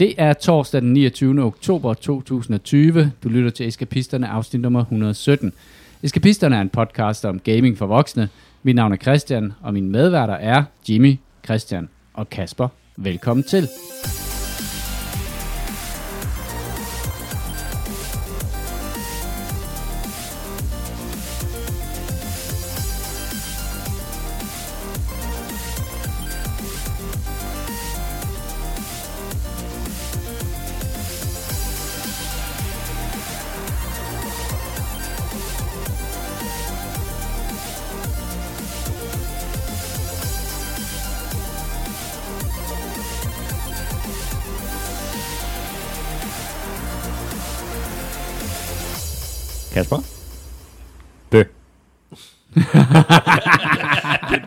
Det er torsdag den 29. oktober 2020. Du lytter til Eskapisterne, afsnit nummer 117. Eskapisterne er en podcast om gaming for voksne. Mit navn er Christian, og mine medværter er Jimmy, Christian og Kasper. Velkommen til.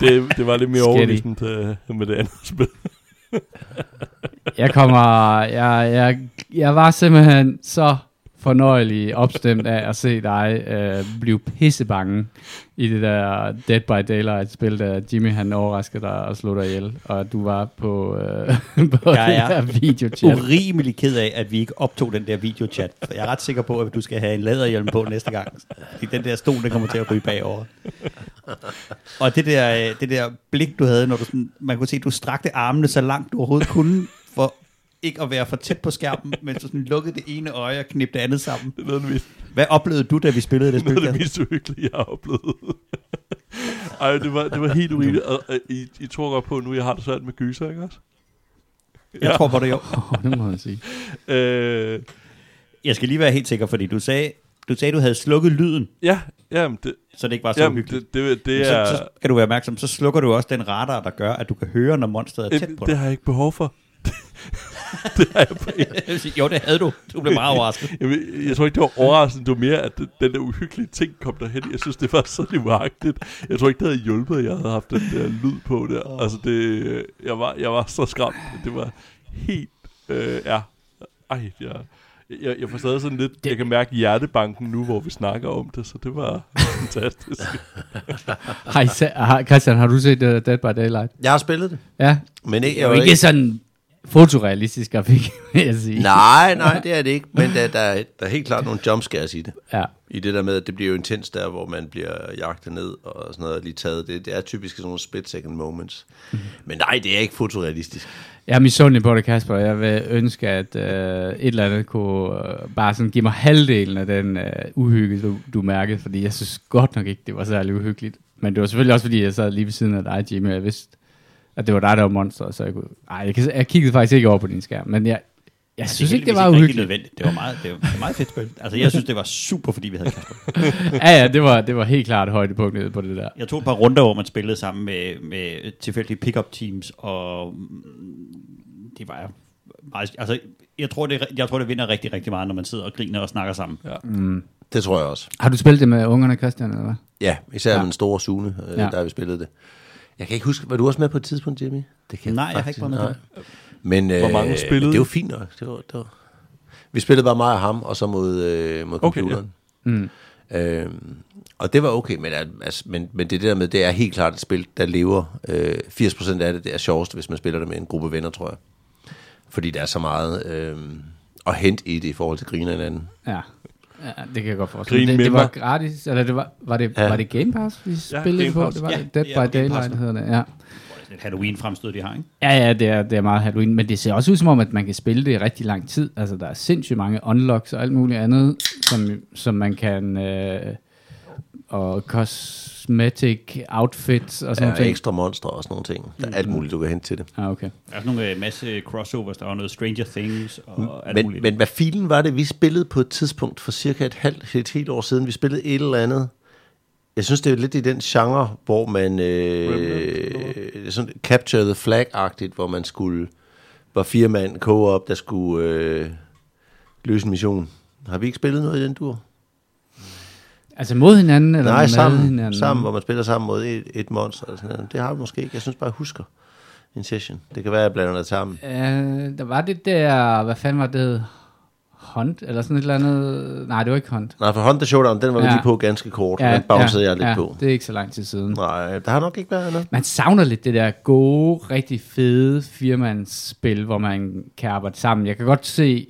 Det, det, var lidt mere overbevisende til, med det andet spil. Jeg kommer, jeg, jeg, jeg var simpelthen så fornøjelig opstemt af at se dig øh, blive pissebange i det der Dead by Daylight-spil, der Jimmy han overraskede dig og slog dig ihjel, og du var på, øh, på Jeg den er der videochat. Urimelig ked af, at vi ikke optog den der videochat. For jeg er ret sikker på, at du skal have en læderhjelm på næste gang. Fordi den der stol, den kommer til at ryge bagover. Og det der, øh, det der blik, du havde, når du sådan, man kunne se, at du strakte armene så langt du overhovedet kunne, for ikke at være for tæt på skærmen, men så sådan lukkede det ene øje og knipte det andet sammen. Det er noget det mest, Hvad oplevede du, da vi spillede det spil? det Kasper? mest uhyggelige, jeg har oplevet. Ej, det var, det var helt urimeligt. Og, og I, I tror godt på, at nu jeg har det svært med gyser, ikke også? Jeg tror på det jo. Det må jeg sige. Øh, Jeg skal lige være helt sikker, fordi du sagde, du sagde, du havde slukket lyden, ja, jamen, det, så det ikke var så jamen, hyggeligt. det, det, det så, er... så skal du være opmærksom, så slukker du også den radar, der gør, at du kan høre, når monsteret er tæt Jamen, på det dig. har jeg ikke behov for. det har jeg jo, det havde du. Du blev meget overrasket. jeg, jeg tror ikke, det var overraskende. Det var mere, at den den der uhyggelige ting kom derhen. Jeg synes, det var så livagtigt. Jeg tror ikke, det havde hjulpet, at jeg havde haft den der lyd på der. Oh. Altså, det, jeg, var, jeg var så skræmt. Det var helt... Øh, ja. Ej, jeg, jeg, jeg får stadig sådan lidt... Jeg kan mærke hjertebanken nu, hvor vi snakker om det, så det var fantastisk. Hej, Christian, har du set uh, Dead by Daylight? Jeg har spillet det, Ja, men ikke... det er jo ikke sådan fotorealistisk grafik, vil jeg sige. Nej, nej, det er det ikke, men der, der, er, der er helt klart nogle jumpscares i det. Ja. I det der med, at det bliver jo intens der, hvor man bliver jagtet ned og sådan noget, og lige taget. Det, det er typisk sådan nogle split-second moments. Mhm. Men nej, det er ikke fotorealistisk. Jeg er misundelig på det, Kasper. Jeg vil ønske, at øh, et eller andet kunne øh, bare sådan give mig halvdelen af den øh, uhygge, du, du mærkede, fordi jeg synes godt nok ikke, det var særlig uhyggeligt. Men det var selvfølgelig også, fordi jeg sad lige ved siden af dig, Jimmy, og jeg vidste, at det var dig, der var monster, så jeg kunne... Ej, jeg, kan, jeg kiggede faktisk ikke over på din skærm, men jeg, jeg synes ikke, det var heldigvis uhyggeligt. nødvendigt. Det var meget, det var, det var meget fedt spil. Altså, jeg synes, det var super, fordi vi havde Kasper. ja, ja, det var, det var helt klart højdepunktet på det der. Jeg tog et par runder, hvor man spillede sammen med, med tilfældige pick-up teams, og mm, det var meget... Altså, jeg tror, det, jeg tror, det vinder rigtig, rigtig meget, når man sidder og griner og snakker sammen. Ja. Det tror jeg også. Har du spillet det med ungerne, Christian, eller hvad? Ja, især Ja. med den store Sune, øh, ja. der har vi spillet det. Jeg kan ikke huske, var du også med på et tidspunkt, Jimmy? Det kan Nej, jeg har ikke været med. Men, øh, Hvor mange spillede men Det var fint nok. Det var, det var. Vi spillede bare mig og ham, og så mod, øh, mod Okay, computeren. Mm. Øhm, og det var okay, men, al- altså, men, men det der med, det er helt klart et spil, der lever. Øh, 80% af det, det er sjovest, hvis man spiller det med en gruppe venner, tror jeg. Fordi der er så meget øh, at hente i det i forhold til griner hinanden. Ja. Ja, det kan jeg godt forstå. Det, det var gratis, eller det var, var, det, Ja. var det Game Pass, vi Ja, spillede Game på? Pass. Det var Ja, det. Dead ja, by. Daylight hedder det, ja. Et Halloween-fremstød, de har, ikke? Ja, ja, det er, det er meget Halloween, men det ser også ud som om, at man kan spille det i rigtig lang tid. Altså, der er sindssygt mange unlocks og alt muligt andet, som, som man kan... Øh, og cosmetic outfits og Der sådan er noget. ekstra monstre og sådan nogle ting. Der er alt muligt, du kan hente til det. Ah, okay. Der er sådan nogle øh, masse crossovers, der var noget Stranger Things og alt Men, muligt. men hvad filen var det, vi spillede på et tidspunkt for cirka et halvt, et helt år siden? Vi spillede et eller andet. Jeg synes, det er lidt i den genre, hvor man... Øh, sådan capture the flag-agtigt, hvor man skulle... Var fire mand co-op, der skulle øh, løse en mission. Har vi ikke spillet noget i den dur? Altså mod hinanden, eller Nej, sammen, hinanden? sammen, hvor man spiller sammen mod et, et monster. Eller sådan noget. Det har vi måske ikke. Jeg synes bare, jeg husker en session. Det kan være, at jeg blander det sammen. Øh, der var det der, hvad fanden var det? Hunt, eller sådan et eller andet. Nej, det var ikke Hunt. Nej, for Honda Showdown, den var vi Ja. lige på ganske kort. Ja, den bouncede jeg lidt ja, på. det er ikke så lang tid siden. Nej, der har nok ikke været andet. Man savner lidt det der gode, rigtig fede firmandsspil, hvor man kan arbejde sammen. Jeg kan godt se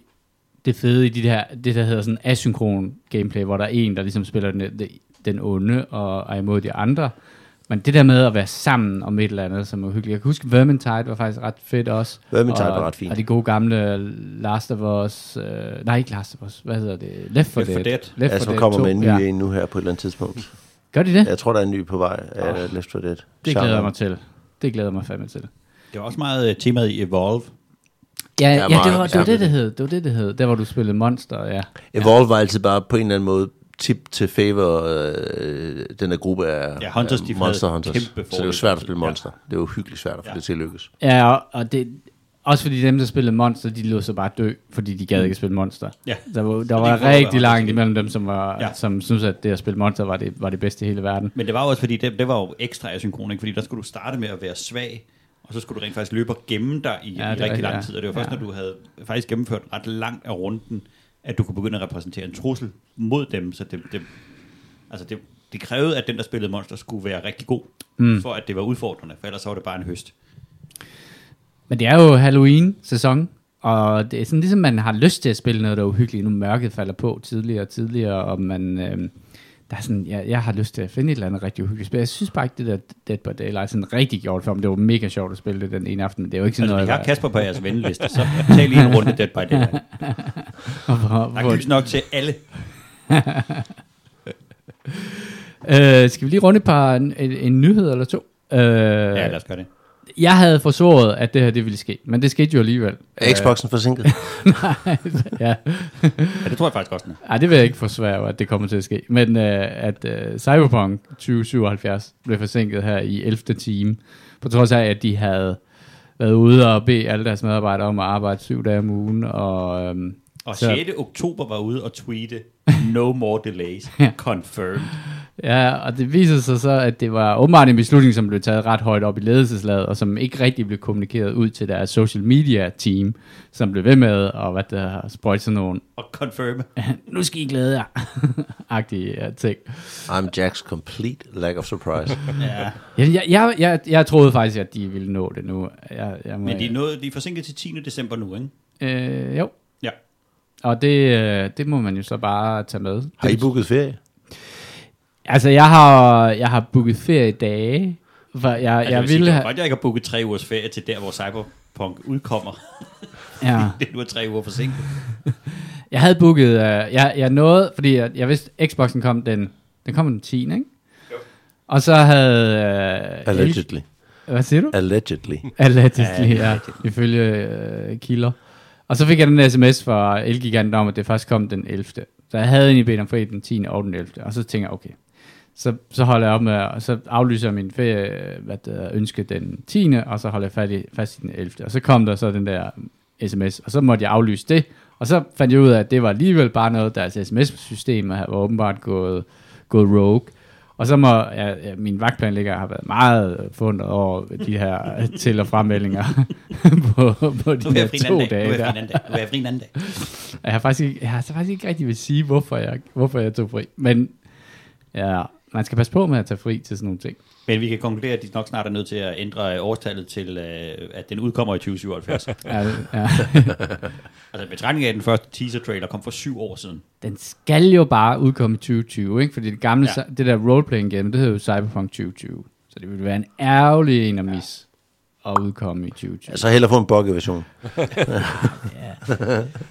det fede i de der, det, der hedder sådan asynkron gameplay, hvor der er en, der ligesom spiller den, den onde og er imod de andre. Men det der med at være sammen om et eller andet, som er hyggeligt. Jeg kan huske, Vermintide var faktisk ret fedt også. Vermintide og, var ret fint. Og de gode gamle Last of Us, øh, nej ikke Last of Us, hvad hedder det? Left 4 Left 4 Dead. Dead. Left Ja, 4 som Dead kommer 2, med en ny ja. en nu her på et eller andet tidspunkt. Gør de det? Jeg tror, der er en ny på vej af Left 4 Dead. Det glæder jeg mig til. Det glæder jeg mig fandme til. Det var også meget øh, temaet i Evolve. Ja, ja, Ja, det, var, det var ja, det, det det- hed. Det var det, det hed. Der, hvor du spillede Monster, ja. Evolve var altid bare på en eller anden måde tip til favor øh, den der gruppe af Ja, Hunters, af de Monster Hunters. Så det var svært at spille Ja. Monster. Det var hyggeligt svært at få Ja. det til at lykkes. Ja, og, og det, også fordi dem, der spillede Monster, de lå så bare dø, fordi de gad ikke spille Monster. Ja. Der var, der var rigtig langt imellem dem, som, var, Ja. ja. som synes at det at spille Monster var det, var det bedste i hele verden. Men det var også, fordi det, det var jo ekstra asynkron, ikke? fordi der skulle du starte med at være svag, og så skulle du rent faktisk løbe og gemme dig i, Ja, i rigtig lang ja. tid. Og det var først, Ja. når du havde faktisk gennemført ret langt af runden, at du kunne begynde at repræsentere en trussel mod dem. Så det, det, altså det, det krævede, at den, der spillede monster, skulle være rigtig god, mm. for at det var udfordrende, for ellers så var det bare en høst. Men det er jo Halloween-sæson, og det er sådan ligesom, man har lyst til at spille noget, der er uhyggeligt. Nu mørket falder på tidligere og tidligere, og man... Øh, der er sådan, jeg, jeg har lyst til at finde et eller andet rigtig uhyggeligt spil. Jeg synes bare ikke, det der Dead by Daylight sådan rigtig gjort for mig. Det var mega sjovt at spille det den ene aften, men det er jo ikke sådan Altså, noget... vi har jeg- Kasper på jeres venliste, så tag lige en runde Dead by Daylight. hvor- Der hvor- er gys nok til alle. Øh, skal vi lige runde et par en, en, en nyhed eller to? Øh, Ja, lad os gøre det. Jeg havde forsvaret, at det her det ville ske, men det skete jo alligevel. Er Xboxen forsinket? ja. Ja, det tror jeg faktisk også, den er. Ej, det vil jeg ikke forsvare, at det kommer til at ske. Men øh, at øh, Cyberpunk 2077 blev forsinket her i 11. time, på trods af, at de havde været ude og bede alle deres medarbejdere om at arbejde syv dage om ugen, og øhm, Og Så- 6. oktober var ude og tweete, no more delays, confirmed. Ja, og det viser sig så, at det var åbenbart en beslutning, som blev taget ret højt op i ledelseslaget, og som ikke rigtig blev kommunikeret ud til deres social media team, som blev ved med at hvad der sprøjte sådan nogle, Og confirm. nu skal I glæde jer, agtige uh, ting. I'm Jack's complete lack of surprise. Ja. Jeg, jeg, jeg, jeg, jeg troede faktisk, at de ville nå det nu. Jeg, jeg må, Men de er, nået, de er forsinket til 10. december nu, ikke? øh, jo, Ja. og det, øh, det må man jo så bare tage med. Har I booket ferie? Altså, jeg har, jeg har booket feriedage, for jeg, Altså, jeg vil sige, ville det er have... godt, jeg ikke har booket tre ugers ferie til der, hvor Cyberpunk udkommer. Ja. det er nu er tre uger forsinket. Jeg havde booket, uh, jeg, jeg nåede, fordi jeg, jeg vidste, Xboxen kom den, den kom den 10. Ikke? Jo. Og så havde... Uh, Allegedly. hvad siger du? Allegedly. Allegedly, ja, ifølge uh, kilder. Og så fik jeg den sms fra Elgiganten om, at det først kom den 11. Så jeg havde egentlig bedt om fri den 10. og den 11. Og så tænker jeg, okay, så, så holder jeg op med, og så aflyser jeg min ferie, hvad det er, ønske den 10. Og så holder jeg fast i, fast i den 11. Og så kom der så den der sms, og så måtte jeg aflyse det. Og så fandt jeg ud af, at det var alligevel bare noget, deres sms-system var åbenbart gået, gået rogue. Og så må ja, ja, min vagtplanlægger har været meget fundet over de her til- og fremmeldinger på, på de er her jeg to dag. Dage. jeg. Nu er jeg fri en anden dag. Jeg har faktisk ikke, jeg har faktisk ikke rigtig vil sige, hvorfor jeg, hvorfor jeg tog fri. Men ja, man skal passe på med at tage fri til sådan nogle ting. Men vi kan konkludere, at de nok snart er nødt til at ændre øh, årstallet til, øh, at den udkommer i 2077. Ja, ja. altså betragtning af, den første teaser-trailer kom for syv år siden. Den skal jo bare udkomme i 2020, ikke? Fordi det gamle, Ja. ja. det der roleplaying game, det hedder jo Cyberpunk 2020. Så det ville være en ærgerlig en at mis at udkomme i 2020. Altså heller få en bugget version.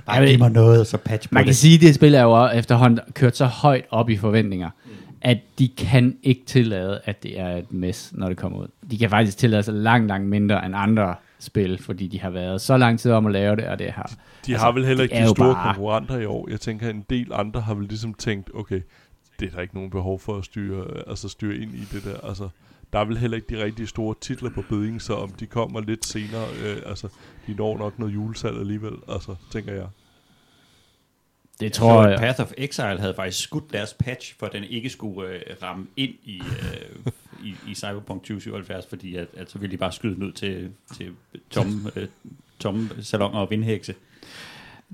Bare Jeg ved- giv mig noget, og så patch på Man kan det. sige, at det spil er jo efterhånden kørt så højt op i forventninger, at de kan ikke tillade, at det er et mess, når det kommer ud. De kan faktisk tillade sig langt, langt mindre end andre spil, fordi de har været så lang tid om at lave det, og det har... De har vel heller ikke de store bare- konkurrenter i år. Jeg tænker, at en del andre har vel ligesom tænkt, okay, det er der ikke nogen behov for at styre, altså styre ind i det der. Altså, der er vel heller ikke de rigtig store titler på beding, så om de kommer lidt senere, øh, altså, de når nok noget julesalg alligevel, altså, tænker jeg. Det Jeg tror tror, at jeg... Path of Exile havde faktisk skudt deres patch, for at den ikke skulle øh, ramme ind i, øh, i, i Cyberpunk 2077, fordi at, at så ville de bare skyde den ud til, til tomme, øh, tomme salonger og vindhekse.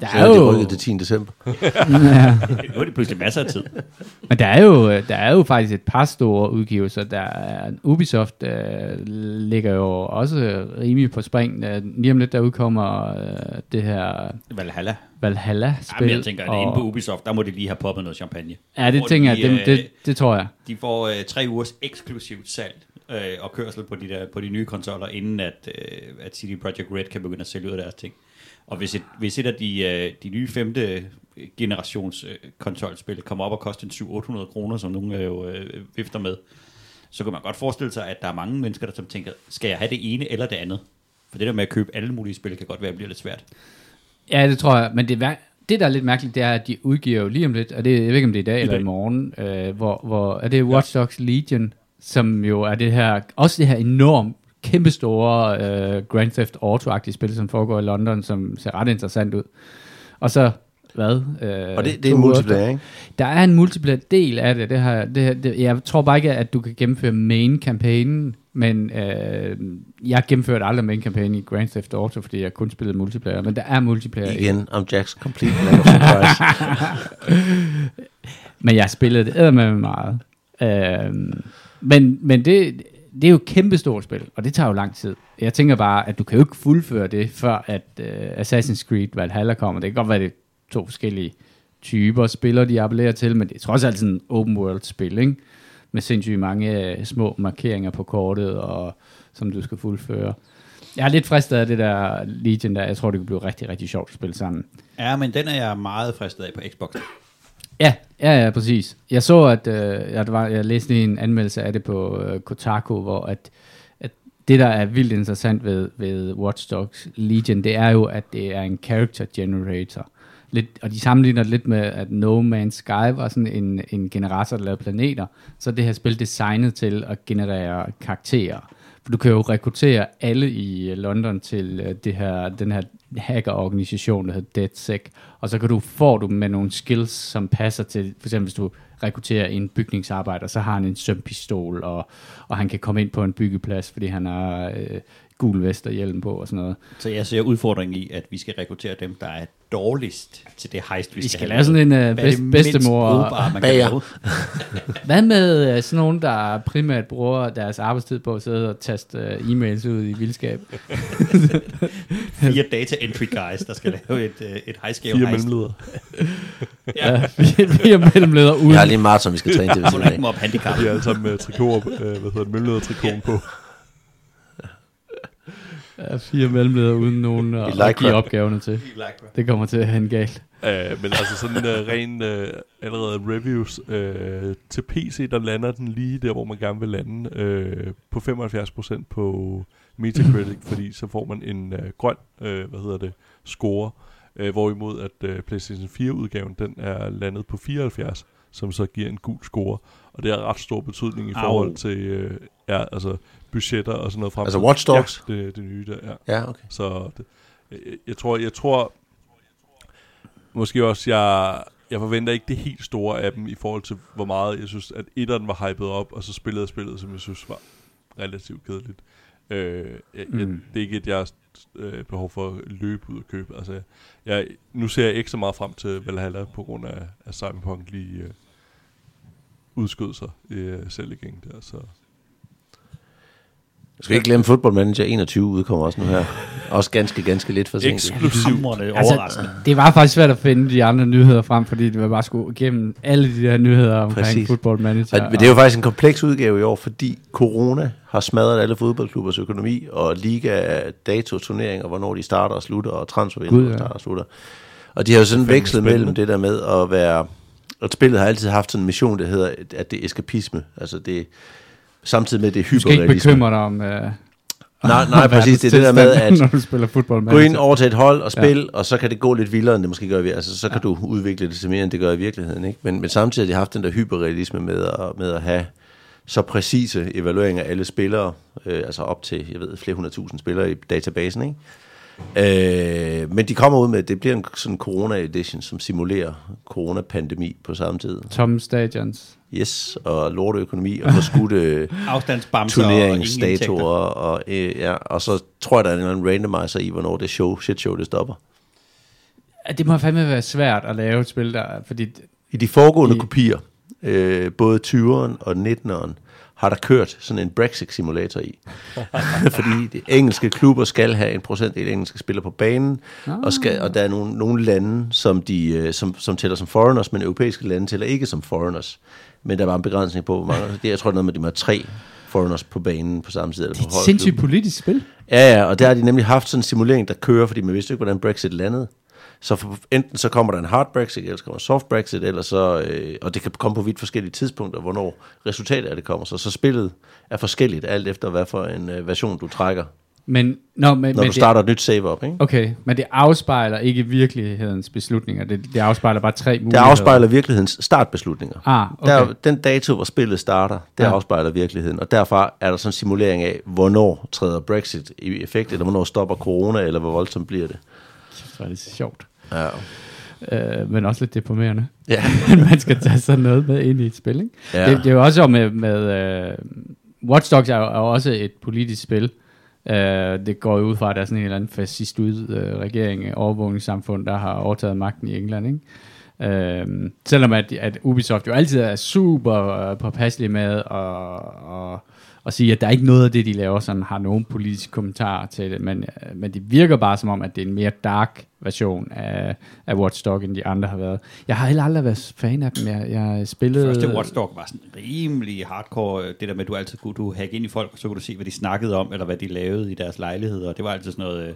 Der Så er jo, rykket til 10. december. ja, Nu er det pludselig masser af tid. men der er, jo, der er jo faktisk et par store udgivelser. Der er, Ubisoft øh, ligger jo også rimelig på spring. Øh, Lige om lidt, der udkommer øh, det her Valhalla. Valhalla-spil. Jamen, jeg tænker, at inde på Ubisoft, der må de lige have poppet noget champagne. Ja, det Hvor tænker de, jeg, det, øh, det, det tror jeg. De får øh, tre ugers eksklusivt salg øh, og kørsel på de, der, på de nye konsoller, inden at, øh, at CD Projekt Red kan begynde at sælge ud af deres ting. Og hvis et, hvis et af de, øh, de nye femte generations øh, konsolspil kommer op og koster en 700-800 kroner, som nogen øh, jo øh, vifter med, så kan man godt forestille sig, at der er mange mennesker, der som tænker, skal jeg have det ene eller det andet? For det der med at købe alle mulige spil, kan godt være, at det bliver lidt svært. Ja, det tror jeg. Men det, er det, der er lidt mærkeligt, det er, at de udgiver jo lige om lidt, og det, jeg ved ikke, om det er i dag I eller dag. i morgen, øh, hvor, hvor er det Watch Dogs Legion, som jo er det her, også det her enormt kæmpestore øh, Grand Theft Auto-agtige spil, som foregår i London, som ser ret interessant ud. Og så, hvad? Øh, Og det, det er en multiplayer, ikke? Der er en multiplayer del af det. det, her, det, det jeg tror bare ikke, at du kan gennemføre main-kampagnen, men øh, jeg gennemførte aldrig main-kampagnen i Grand Theft Auto, fordi jeg kun spillede multiplayer, men der er multiplayer Igen, I'm Jack's complete lack of surprise. Men jeg spillede det eddermame meget. Øhm, men men det, det er jo et kæmpestort spil, og det tager jo lang tid. Jeg tænker bare, at du kan jo ikke fuldføre det, før at uh, Assassin's Creed Valhalla kommer. Det kan godt være, det er to forskellige typer spillere, de appellerer til, men det er trods alt sådan en open world spil, ikke? Med sindssygt mange uh, små markeringer på kortet, og som du skal fuldføre. Jeg er lidt fristet af det der Legion der. Jeg tror, det kunne blive rigtig, rigtig sjovt at spille sammen. Ja, men den er jeg meget fristet af på Xbox. Ja, ja, ja, præcis. Jeg så, at øh, jeg, var, jeg læste en anmeldelse af det på øh, Kotaku, hvor at, at det, der er vildt interessant ved, ved Watch Dogs Legion, det er jo, at det er en character generator. Lidt, og de sammenligner det lidt med, at No Man's Sky var sådan en, en generator, der lavede planeter. Så det her spil designet til at generere karakterer. For du kan jo rekruttere alle i øh, London til øh, det her, den her hackerorganisation, der hedder DeadSec. Og så kan du får du med nogle skills, som passer til, for eksempel hvis du rekrutterer en bygningsarbejder, så har han en sømpistol, og, og han kan komme ind på en byggeplads, fordi han har øh, gul vest og hjelm på og sådan noget. Så jeg ser udfordringen i, at vi skal rekruttere dem, der er dårligst til det heist, vi, Vi skal have lave sådan en uh, er bedst, bedstemor. brugbare, man Bager. Hvad med uh, sådan nogen, der primært bruger deres arbejdstid på at sidde og taste uh, e-mails ud i vildskab? Fire data entry guys, der skal lave et, øh, et high-scale Fire heist. mellemledere. Ja, vi, vi er mellemledere uden. Jeg har lige en maraton, vi skal træne til ikke op handicap. De er alle sammen med trikoter, øh, hvad hedder det, mellemledertrikoten på. Ja, fire mellemledere uden nogen at, like give opgaverne til. Det kommer til at hænde galt. Uh, men altså sådan uh, ren uh, allerede reviews uh, til PC, der lander den lige der, hvor man gerne vil lande uh, på 75% på Metacritic, fordi så får man en uh, grøn, uh, hvad hedder det, score, uh, hvorimod at uh, PlayStation 4 udgaven, den er landet på 74, som så giver en gul score, og det har ret stor betydning i Au. forhold til uh, ja, altså budgetter og sådan noget frem. Altså Watch Dogs? Ja, det, det nye der, ja. Ja, okay. Så det, jeg, jeg tror, jeg tror måske også, jeg, jeg forventer ikke det helt store af dem i forhold til, hvor meget jeg synes, at etteren var hypet op, og så spillede jeg spillet, som jeg synes var relativt kedeligt. Øh, jeg, mm. jeg, det er ikke et, jeg har øh, behov for at løbe ud og købe. Altså, jeg, nu ser jeg ikke så meget frem til Valhalla, på grund af, at Cyberpunk lige øh, udskød sig øh, selv igen der, så... Jeg skal ikke glemme Football Manager 21 udkommer også nu her. Også ganske, ganske lidt for sent. Overraskende. Altså, det var faktisk svært at finde de andre nyheder frem, fordi det var bare skulle igennem alle de der nyheder omkring Præcis. Football Manager. Og, men det er jo faktisk en kompleks udgave i år, fordi corona har smadret alle fodboldklubbers økonomi, og liga dato turneringer, hvornår de starter og slutter, og Gud, transfervinduet ja. starter og slutter. Og de har jo sådan vekslet spændende. mellem det der med at være... Og spillet har altid haft sådan en mission, der hedder, at det er eskapisme. Altså det samtidig med, det er du skal ikke hyperrealisme. bekymre dig om... Uh, Nej, nej, præcis. Det er det der med, at når du spiller Football gå ind over til et hold og spil, ja. og så kan det gå lidt vildere, end det måske gør. i vir- Altså, så kan ja. du udvikle det til mere, end det gør i virkeligheden. Ikke? Men, men samtidig har de haft den der hyperrealisme med at, med at have så præcise evalueringer af alle spillere, øh, altså op til, jeg ved, flere hundrede tusind spillere i databasen, ikke? Øh, men de kommer ud med, det bliver en sådan corona-edition, som simulerer coronapandemi på samme tid. Tom Stadions. Yes, og lorteøkonomi, og forskudte Afstandsbamser og turneringsdatoer, og, øh, ja, og så tror jeg, der er en eller anden randomizer i, hvornår det show, shit show, det stopper. Det må fandme være svært at lave et spil der, fordi I de foregående I- kopier, øh, både 20'eren og 19'eren, har der kørt sådan en Brexit-simulator i. Fordi de engelske klubber skal have en procentdel engelske spillere på banen, Ah. og, skal, og der er nogle, nogle lande, som, de, øh, som, som tæller som foreigners, men europæiske lande tæller ikke som foreigners. Men der var en begrænsning på, hvor mange. Det, jeg tror, det er noget med, at de må have tre foreigners på banen på samme side. Eller det er et sindssygt politisk spil. Ja, ja, og der har de nemlig haft sådan en simulering, der kører, fordi man vidste ikke, hvordan Brexit landede. Så for, enten så kommer der en hard Brexit, eller så kommer soft Brexit, eller så, øh, og det kan komme på vidt forskellige tidspunkter, hvornår resultatet af det kommer. Så, så spillet er forskelligt, alt efter hvad for en øh, version du trækker, Men, no, men, når men du starter et nyt save op. Ikke? Okay, men det afspejler ikke virkelighedens beslutninger. Det, det afspejler bare tre Det muligheder. afspejler virkelighedens startbeslutninger. Ah, okay. Der, den dato, hvor spillet starter, det Ja. afspejler virkeligheden. Og derfor er der sådan en simulering af, hvornår træder Brexit i effekt, eller hvornår stopper corona, eller hvor voldsomt bliver det. Så er det sjovt. Ja. Øh, men også lidt deprimerende. Ja. at man skal tage sådan noget med ind i et spil, ikke? Ja. Det, det er jo også med, med uh, Watch Dogs er jo, er jo også et politisk spil. Uh, det går jo ud fra, at der er sådan en eller anden fascist ud uh, regering, øh, overvågningssamfund, der har overtaget magten i England, ikke? Uh, selvom at, at Ubisoft jo altid er super uh, påpasselig med at, at, at sige, at der er ikke noget af det, de laver, sådan har nogen politisk kommentar til det, men, uh, men det virker bare som om, at det er en mere dark version af, af Watch Dogs, end de andre har været. Jeg har heller aldrig været fan af dem. Jeg, jeg spillede... Første Watchdog var sådan rimelig hardcore, øh, det der med, at du altid kunne du hacke ind i folk, og så kunne du se, hvad de snakkede om, eller hvad de lavede i deres lejligheder. Det var altid sådan noget øh,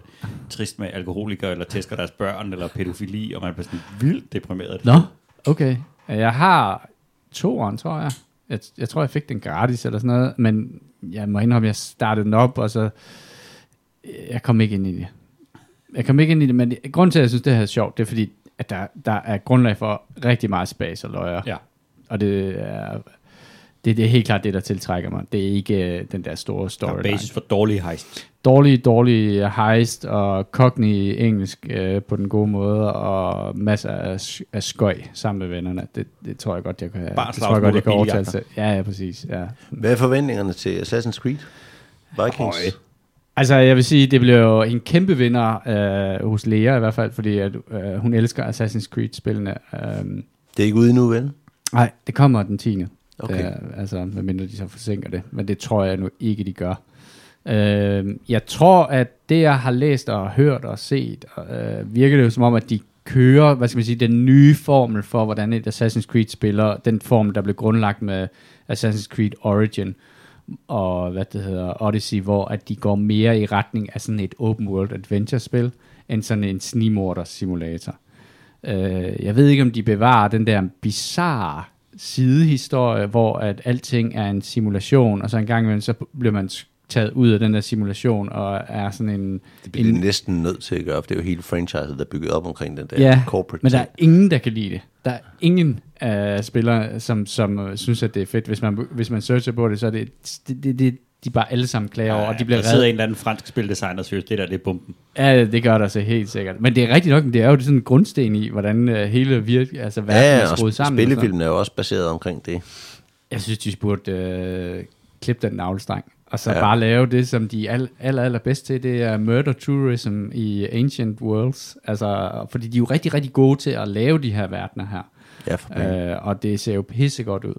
trist med alkoholikere, eller tæsker deres børn, eller pædofili, og man blev sådan vildt deprimeret. Nå, okay. Jeg har toeren, tror jeg. Jeg. Jeg tror, jeg fik den gratis eller sådan noget, men jeg må indrømme, jeg startede den op, og så... Jeg kom ikke ind i det. Jeg kom ikke ind i det, men grund til, at jeg synes, det her er sjovt, det er fordi, at der, der er grundlag for rigtig meget space og løjer. Ja. Og det er, det, det er helt klart det, der tiltrækker mig. Det er ikke øh, den der store Der er basis for dårlige heist. Dårlig, dårlig heist og cockney engelsk øh, på den gode måde, og masser af, af skøj sammen med vennerne. Det, det tror jeg godt, jeg kan, det tror jeg godt, jeg kan overtale til. Ja, ja, præcis. Ja. Hvad er forventningerne til Assassin's Creed? Vikings? Høje. Altså, jeg vil sige, det blev jo en kæmpe vinder øh, hos Lea i hvert fald, fordi at, øh, hun elsker Assassin's Creed-spillene. Øh, Det er ikke ude endnu, vel? nej, det kommer den 10. Okay. Det er, altså, medmindre de så forsinker det. Men det tror jeg nu ikke, de gør. Øh, jeg tror, at det, jeg har læst og hørt og set, øh, virker det jo som om, at de kører, hvad skal man sige, den nye formel for, hvordan et Assassin's Creed spiller, den form, der blev grundlagt med Assassin's Creed Origin og hvad det hedder, Odyssey, hvor at de går mere i retning af sådan et open world adventure spil, end sådan en snimorder simulator. Øh, jeg ved ikke, om de bevarer den der bizarre sidehistorie, hvor at alting er en simulation, og så en gang imellem, så bliver man taget ud af den der simulation, og er sådan en... Det bliver en næsten nødt til at gøre, for det er jo hele franchiset, der er bygget op omkring den der ja, corporate men der er ingen, der kan lide det. Der er ingen uh, spillere, som, som uh, synes, at det er fedt. Hvis man, hvis man searcher på det, så er det, det, det, det de bare alle sammen klager over, og de bliver der sidder reddet. en eller anden fransk spildesigner og synes, det der det er bomben. Ja, det gør der så helt sikkert. Men det er rigtigt nok, men det er jo sådan en grundsten i, hvordan uh, hele virk, altså verden Ja, er ja, og skruet sammen. og sådan noget. spillefilmen er jo også baseret omkring det. Jeg synes, de burde øh, klippe den navlstreng. Og så ja. Bare lave det, som de er all, aller, aller bedst til. Det er murder tourism i Ancient Worlds. Altså, fordi de er jo rigtig, rigtig gode til at lave de her verdener her. Ja, øh, og det ser jo pissegodt ud.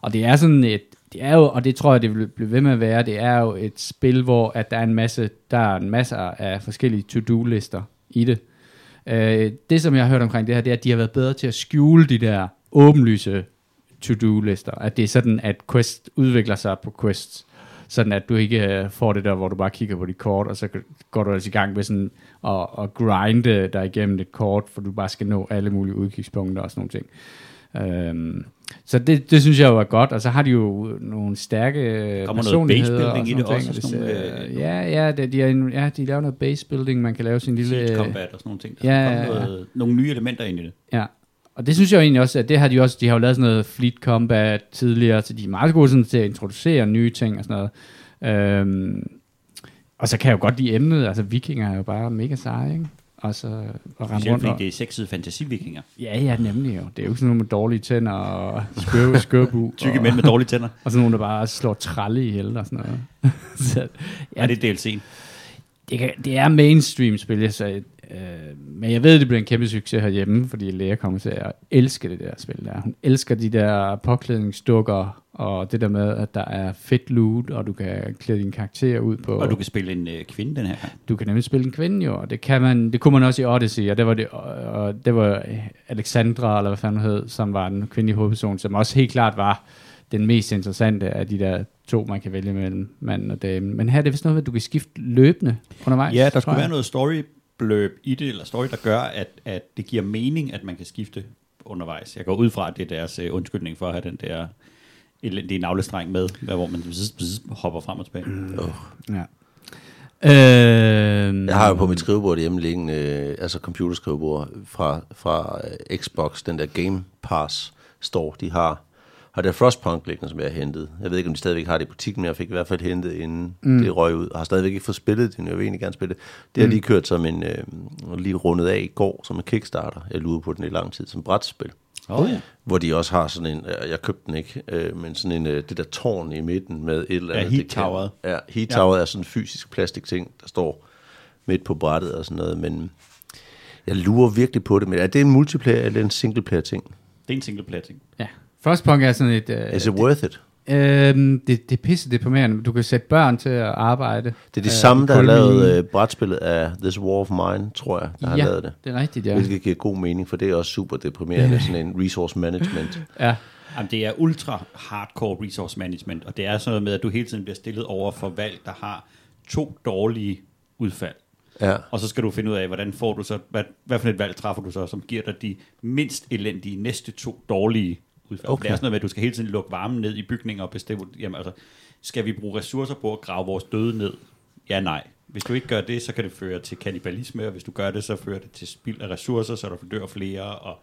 Og det er sådan et, det er jo, og det tror jeg, det vil blive ved med at være, det er jo et spil, hvor at der er en masse, der er en masse af forskellige to-do-lister i det. Øh, det, som jeg har hørt omkring det her, det er, at de har været bedre til at skjule de der åbenlyse to-do-lister. At det er sådan, at Quest udvikler sig på Quest. Sådan at du ikke øh, får det der, hvor du bare kigger på dit kort, og så går du altså i gang med sådan at, at grinde dig igennem et kort, for du bare skal nå alle mulige udkigspunkter og sådan nogle ting. Øhm, så det, det synes jeg jo er godt, og så har de jo nogle stærke Kommer noget personligheder. base building og i sådan det nogle også, ting. sådan Det nogle, ser- øh, ja, ja, det, de, er, ja, de laver noget base building, man kan lave sin lille... Siege combat og sådan nogle ting. Der Ja, ja, ja, noget, nogle nye elementer ind i det. Ja, og det synes jeg jo egentlig også, at det har de også, de har jo lavet sådan noget fleet combat tidligere, så de er meget gode sådan til at introducere nye ting og sådan noget. Øhm, og så kan jeg jo godt lide emnet, altså vikinger er jo bare mega seje, ikke? Og så at rende rundt og, det er sexede fantasivikinger. Ja, ja, nemlig jo. Det er jo ikke sådan nogle med dårlige tænder og skør, skørbu. Tykke og, mænd med dårlige tænder. og sådan nogle, der bare slår tralle i og sådan noget. så, Ja, det er DLC'en. det, kan, det er mainstream spil, så Øh, men jeg ved, det bliver en kæmpe succes herhjemme, fordi Lea kommer til at elske det der spil der. Hun elsker de der påklædningsdukker, og det der med, at der er fedt loot, og du kan klæde din karakter ud på... Og du kan spille en øh, kvinde den her. Du kan nemlig spille en kvinde jo, og det, kan man, det kunne man også i Odyssey, og det var, det, og det var Alexandra, eller hvad fanden hed, som var den kvindelige hovedperson, som også helt klart var den mest interessante af de der to, man kan vælge mellem manden og damen. Men her er det vist noget, at du kan skifte løbende undervejs. Ja, der skulle være noget storybløb i det, eller story, der gør, at, at det giver mening, at man kan skifte undervejs. Jeg går ud fra, at det er deres øh, undskyldning for at have den der elendige navlestreng med, hvor man bzz, bzz, hopper frem og tilbage. Mm. Ja. Øh, Jeg har jo på mit skrivebord hjemme liggende, øh, altså computerskrivebord fra, fra øh, Xbox, den der Game Pass store, de har. Har der Frostpunk liggende, som jeg har hentet. Jeg ved ikke, om de stadigvæk har det i butikken, men jeg fik i hvert fald hentet, inden mm. det røg ud. Og har stadigvæk ikke fået spillet det, men jeg vil egentlig gerne spille det. Det har lige kørt som en, øh, lige rundet af i går, som en Kickstarter. Jeg lurede på den i lang tid, som brætspil. Oh, ja. Hvor de også har sådan en, jeg købte den ikke, øh, men sådan en, øh, det der tårn i midten med et eller Ja, andet. heat det kan- toweret. Ja, heat toweret er sådan en fysisk plastikting, der står midt på brættet og sådan noget, men jeg lurer virkelig på det, men er det en multiplayer eller en singleplayer ting? Det er en single player ting. Ja. Frostpunk er sådan et... Øh, Is it worth it? Øhm, det, det er pisse deprimerende. Du kan sætte børn til at arbejde. Det er de Øh, samme, der har lavet øh, brætspillet af This War of Mine, tror jeg, der har ja, lavet det. det er rigtigt, ja. Hvilket giver god mening, for det er også super deprimerende, sådan en resource management. ja. Jamen, det er ultra hardcore resource management, og det er sådan noget med, at du hele tiden bliver stillet over for valg, der har to dårlige udfald. Ja. Og så skal du finde ud af, hvordan får du så, hvad, hvad for et valg træffer du så, som giver dig de mindst elendige næste to dårlige udfald. Okay. Det er sådan noget med, at du skal hele tiden lukke varmen ned i bygninger og bestemme, jamen altså, skal vi bruge ressourcer på at grave vores døde ned? Ja, nej. Hvis du ikke gør det, så kan det føre til kannibalisme, og hvis du gør det, så fører det til spild af ressourcer, så der dør flere. Og,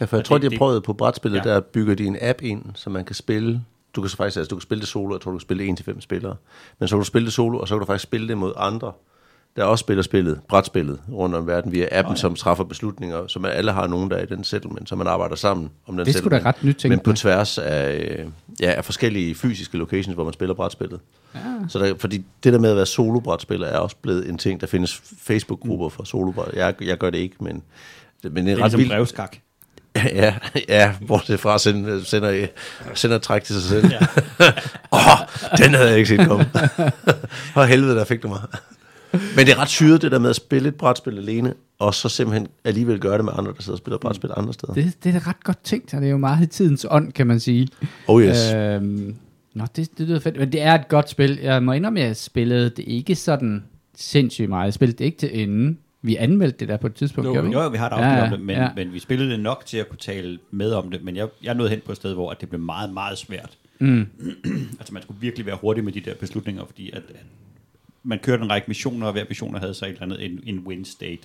Ja, for jeg Og tror, det- de har prøvet på brætspillet, Ja. der bygger de en app ind, så man kan spille. Du kan så faktisk, altså du kan spille det solo, jeg tror, du kan spille det 1-5 spillere. Men så kan du spille det solo, og så kan du faktisk spille det mod andre, der også spiller spillet, brætspillet, rundt om verden via appen, Nå, ja. som træffer beslutninger, man alle har nogen, der er i den settlement, så man arbejder sammen om den Det settlement. ret nyt Men på tværs af, øh, ja, af forskellige fysiske locations, hvor man spiller brætspillet. Ja. Så der, fordi det der med at være solo-brætspiller er også blevet en ting. Der findes Facebook-grupper for solo Jeg, jeg gør det ikke, men, men det er, det er ret ligesom vildt. brevskak. Ja, ja, bortset fra at sende, sender, sender et træk til sig selv. Åh, ja. oh, den havde jeg ikke set komme. For helvede, der fik du mig. Men det er ret syret, det der med at spille et brætspil alene, og så simpelthen alligevel gøre det med andre, der sidder og spiller brætspil andre steder. Det, det er da ret godt tænkt, og det er jo meget i tidens ånd, kan man sige. Oh yes. Øhm, nå, det, det lyder fedt. Men det er et godt spil. Jeg må indrømme, at jeg spillede det ikke sådan sindssygt meget. Jeg spillede det ikke til enden. Vi anmeldte det der på et tidspunkt, Jo, vi jo, vi har et afsnit Ja, om det, men, ja. men vi spillede det nok til at kunne tale med om det, men jeg, jeg nåede hen på et sted, hvor at det blev meget, meget svært. Mm. altså man skulle virkelig være hurtig med de der beslutninger, fordi at, at man kørte en række missioner, og hver mission havde så et eller andet en, en win state.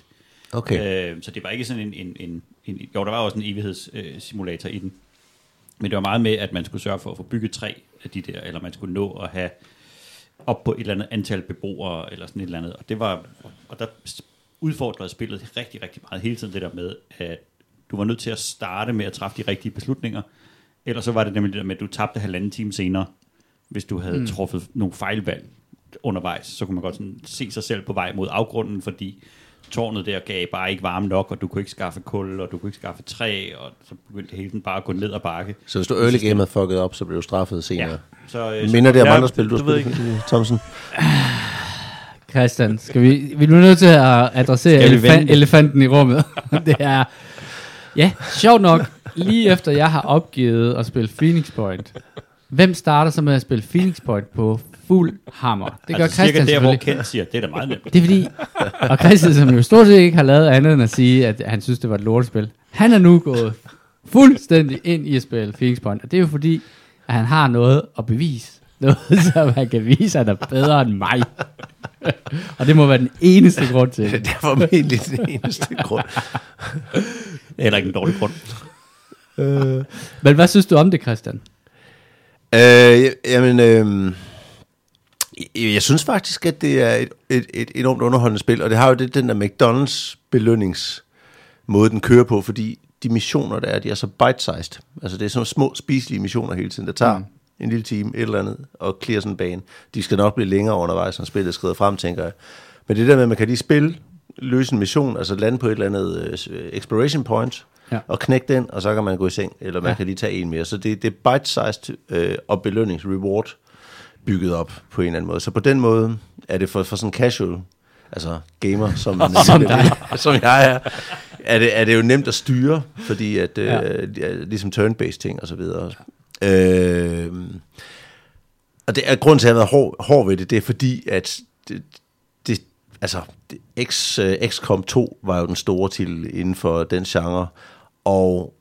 Okay. Øh, så det var ikke sådan en, en, en, en jo, der var også en evighedssimulator øh, i den. Men det var meget med, at man skulle sørge for at få bygget tre af de der, eller man skulle nå at have op på et eller andet antal beboere, eller sådan et eller andet. Og det var, og der udfordrede spillet rigtig, rigtig meget hele tiden det der med, at du var nødt til at starte med at træffe de rigtige beslutninger, ellers så var det nemlig det der med, at du tabte halvanden time senere, hvis du havde mm. truffet nogle fejlvalg undervejs, så kunne man godt sådan se sig selv på vej mod afgrunden, fordi tårnet der gav bare ikke varme nok, og du kunne ikke skaffe kul, og du kunne ikke skaffe træ, og så begyndte det hele tiden bare at gå ned ad bakke. Så hvis du early game havde fucket op, så blev du straffet senere. Ja. Så, øh, Minder det om Ja, andre spil, du det har spillet, Thomsen? Christian, skal vi, vi er nu nødt til at adressere vende? elefanten i rummet. det er, ja, sjovt nok, lige efter jeg har opgivet at spille Phoenix Point, hvem starter så med at spille Phoenix Point på fuld hammer? Det gør altså, Christian cirka der, hvor selvfølgelig. Kent siger, det er da meget nemt. Det er fordi, og Christian, som jo stort set ikke har lavet andet end at sige, at han synes, det var et lortespil, han er nu gået fuldstændig ind i at spille Phoenix Point, og det er jo fordi, at han har noget at bevise. Noget, som han kan vise, at han er bedre end mig. og det må være den eneste grund til det. Det er formentlig den eneste grund. Det er ikke en dårlig grund. Men hvad synes du om det, Christian? Øh, jamen, øh, jeg synes faktisk, at det er et, et, et enormt underholdende spil, og det har jo det, den der McDonald's belønningsmåde, den kører på, fordi de missioner, der er, de er så bite-sized. Altså det er sådan små spiselige missioner hele tiden, der tager mm. en lille time, et eller andet, og clear sådan en bane. De skal nok blive længere undervejs, når spillet skrider frem, tænker jeg. Men det der med, at man kan lige spille løse en mission, altså lande på et eller andet øh, exploration point, Ja. og knække den, og så kan man gå i seng, eller man ja. kan lige tage en mere. Så det, det er bite-sized øh, og belønnings-reward bygget op på en eller anden måde. Så på den måde er det for, for sådan casual, altså gamer, som, Som dig. som jeg er, er det, er det jo nemt at styre, fordi at, øh, Ja. ja. ligesom turn-based ting og så videre. Øh, og det er grund til, at jeg har været hård, hård ved det, det er fordi, at det, det, altså, det, X, uh, XCOM 2 var jo den store titel inden for den genre, og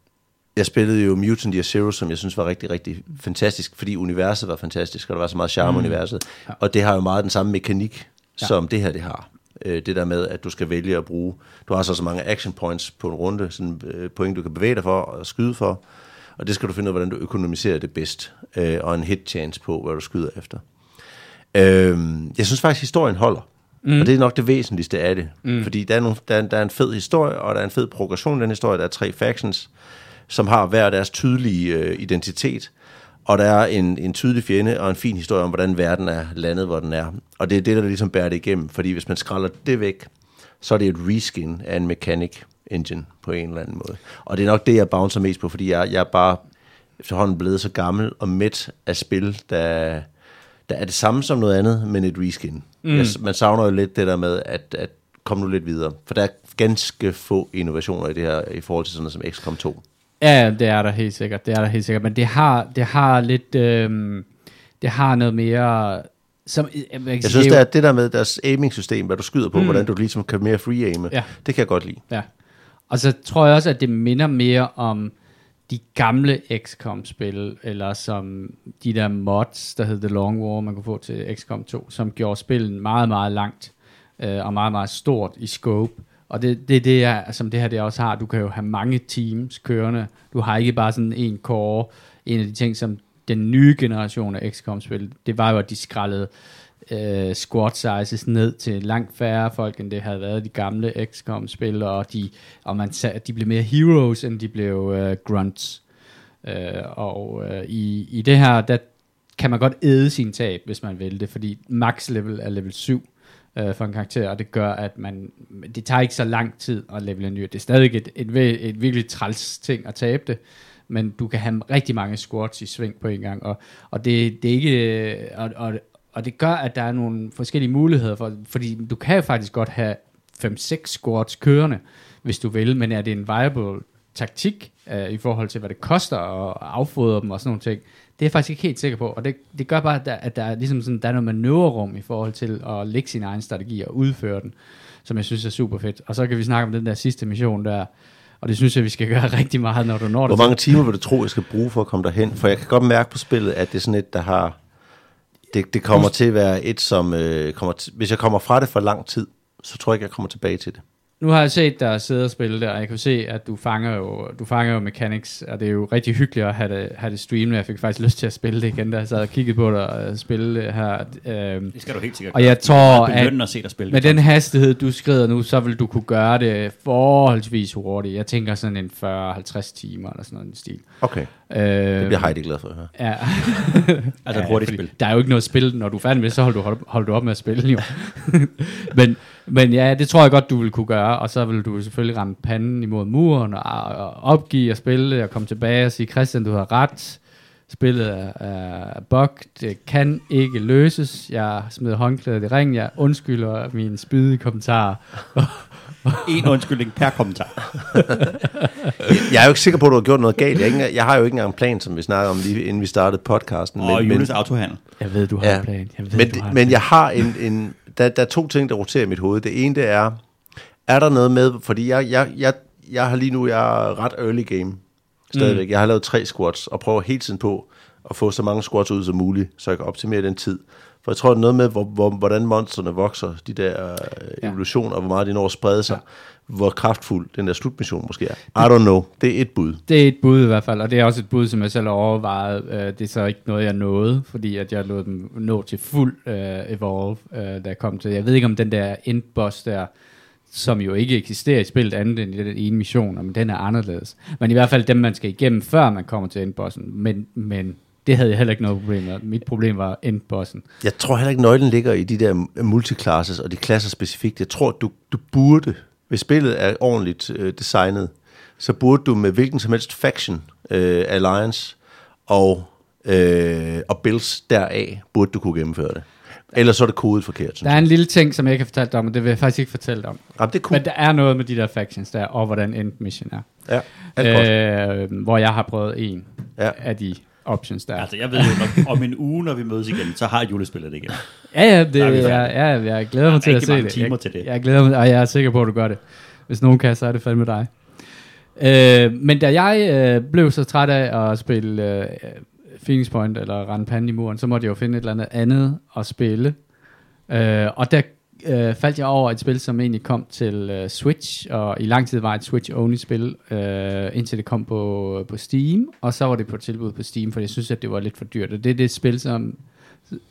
jeg spillede jo Mutant Year Zero, som jeg synes var rigtig, rigtig fantastisk, fordi universet var fantastisk, og der var så meget charme mm. universet. Ja. Og det har jo meget den samme mekanik, Ja. som det her det har. Øh, Det der med, at du skal vælge at bruge, du har så så mange action points på en runde, sådan øh, point, du kan bevæge dig for og skyde for, og det skal du finde ud af, hvordan du økonomiserer det bedst, øh, og en hit chance på, hvad du skyder efter. Øh, jeg synes faktisk, historien holder. Mm. Og det er nok det væsentligste af det. Mm. Fordi der er, nogle, der, er, der er en fed historie, og der er en fed progression i den historie. Der er tre factions, som har hver deres tydelige øh, identitet. Og der er en, en tydelig fjende og en fin historie om, hvordan verden er landet, hvor den er. Og det er det, der ligesom bærer det igennem. Fordi hvis man skralder det væk, så er det et reskin af en mechanic engine på en eller anden måde. Og det er nok det, jeg bouncer mest på, fordi jeg, jeg er bare efterhånden blevet så gammel og mæt af spil, der, der er det samme som noget andet, men et reskin. Mm. Jeg, man savner jo lidt det der med, at, at komme nu lidt videre. For der er ganske få innovationer i det her, i forhold til sådan noget som XCOM 2. Ja, det er der helt sikkert. Det er der helt sikkert. Men det har, det har lidt... Øhm, det har noget mere... Som, jeg, jeg, Jeg synes, det er det der med deres aiming-system, hvad du skyder på, mm. hvordan du ligesom kan mere free aime, Ja. det kan jeg godt lide. Ja. Og så tror jeg også, at det minder mere om de gamle XCOM-spil, eller som de der mods, der hed The Long War, man kunne få til XCOM 2, som gjorde spillet meget, meget langt, øh, og meget, meget stort i scope. Og det, det er det, jeg, som det her det også har. Du kan jo have mange teams kørende. Du har ikke bare sådan en core. En af de ting, som den nye generation af XCOM-spil, det var jo, at de skrællede øh, squad sizes ned til langt færre folk, end det havde været de gamle XCOM-spil, og de, og man sagde, at de blev mere heroes, end de blev øh, grunts. Øh, og øh, i, i det her, der kan man godt æde sin tab, hvis man vil det, fordi max level er level 7 øh, for en karakter, og det gør, at man, det tager ikke så lang tid at levele en ny. Det er stadig et, et, et, et virkelig træls ting at tabe det, men du kan have rigtig mange squats i sving på en gang, og, og det, det er ikke, øh, og, og, og det gør, at der er nogle forskellige muligheder, for, fordi du kan jo faktisk godt have 5-6 squats kørende, hvis du vil, men er det en viable taktik øh, i forhold til, hvad det koster at affodre dem og sådan nogle ting, det er jeg faktisk ikke helt sikker på, og det, det gør bare, at der, at der er ligesom sådan, der er noget manøvrerum i forhold til at lægge sin egen strategi og udføre den, som jeg synes er super fedt. Og så kan vi snakke om den der sidste mission der, og det synes jeg, vi skal gøre rigtig meget, når du når Hvor det. mange timer vil du tro, jeg skal bruge for at komme derhen? For jeg kan godt mærke på spillet, at det er sådan et, der har... Det, det kommer til at være et, som... Øh, kommer til, hvis jeg kommer fra det for lang tid, så tror jeg ikke, jeg kommer tilbage til det. Nu har jeg set dig sidde og spille der, og jeg kan se, at du fanger jo, du fanger jo mechanics, og det er jo rigtig hyggeligt at have det, have det streamet. Jeg fik faktisk lyst til at spille det igen, da jeg sad og kiggede på dig og spille det her. Øhm, Det skal du helt sikkert Og jeg tror, at at se dig spille. Med det, den hastighed, du skrider nu, så vil du kunne gøre det forholdsvis hurtigt. Jeg tænker sådan en 40-50 timer eller sådan noget den stil. Okay, Øh, det bliver Heidi glad for at høre. Ja. Altså et hurtigt spil. Der er jo ikke noget spil, når du er færdig med så holder du, holder du op med at spille jo. men, men ja, det tror jeg godt, du vil kunne gøre, og så vil du selvfølgelig ramme panden imod muren, og, og opgive at spille, og komme tilbage og sige, Christian, du har ret, spillet er, er bug, det kan ikke løses, jeg smider håndklædet i ring, jeg undskylder mine spydige kommentarer. En undskyldning per kommentar. Jeg er jo ikke sikker på, at du har gjort noget galt. Jeg, ikke, jeg har jo ikke engang en plan, som vi snakkede om lige inden vi startede podcasten. Og Jules autohandel. Jeg ved, du har Ja. en plan. Jeg ved, men, du har en men plan. jeg har en, en der, der er to ting, der roterer i mit hoved. Det ene, det er, er der noget med, fordi jeg, jeg, jeg, jeg har lige nu, jeg er ret early game stadigvæk. Mm. Jeg har lavet tre squats, og prøver hele tiden på at få så mange squats ud som muligt, så jeg kan optimere den tid. For jeg tror, det er noget med, hvor, hvor, hvordan monsterne vokser, de der øh, Ja. evolutioner, hvor meget de når at sprede sig, hvor kraftfuld den der slutmission måske er. I don't know. Det er et bud. Det er et bud i hvert fald, og det er også et bud, som jeg selv har overvejet. Øh, det er så ikke noget, jeg nåede, fordi at jeg lod dem nå til fuld øh, evolve, øh, da jeg kom til. Jeg ved ikke, om den der endboss der, som jo ikke eksisterer i spillet andet end i den ene mission, men den er anderledes. Men i hvert fald dem, man skal igennem, før man kommer til endbossen. Men, men Det havde jeg heller ikke noget problem med. Mit problem var endbossen. Jeg tror heller ikke, nøglen ligger i de der multiclasses og de klasser specifikt. Jeg tror, du, du burde, hvis spillet er ordentligt øh, designet, så burde du med hvilken som helst faction, øh, alliance og, øh, og builds deraf, burde du kunne gennemføre det. Ellers så er det kodet forkert. Der er en lille ting, som jeg ikke har fortalt dig om, og det vil jeg faktisk ikke fortælle dig om. Jamen, det er cool. Men der er noget med de der factions der, og hvordan end mission er. Ja, alt. Øh, hvor jeg har prøvet en Ja. af de options der. Altså, jeg ved jo, om en uge, når vi mødes igen, så har julespillet det igen. Ja, ja, det, er jeg, ja, jeg glæder mig til at se det. timer jeg, til det. Jeg glæder mig, og jeg er sikker på, at du gør det. Hvis nogen kan, så er det fandme dig. Øh, men da jeg øh, blev så træt af at spille øh, Phoenix Point eller rende panden i muren, så måtte jeg jo finde et eller andet andet at spille. Øh, og der øh, faldt jeg over et spil, som egentlig kom til øh, Switch, og i lang tid var et Switch-only spil, øh, indtil det kom på, på Steam, og så var det på tilbud på Steam, for jeg synes, at det var lidt for dyrt. Og det er det spil, som,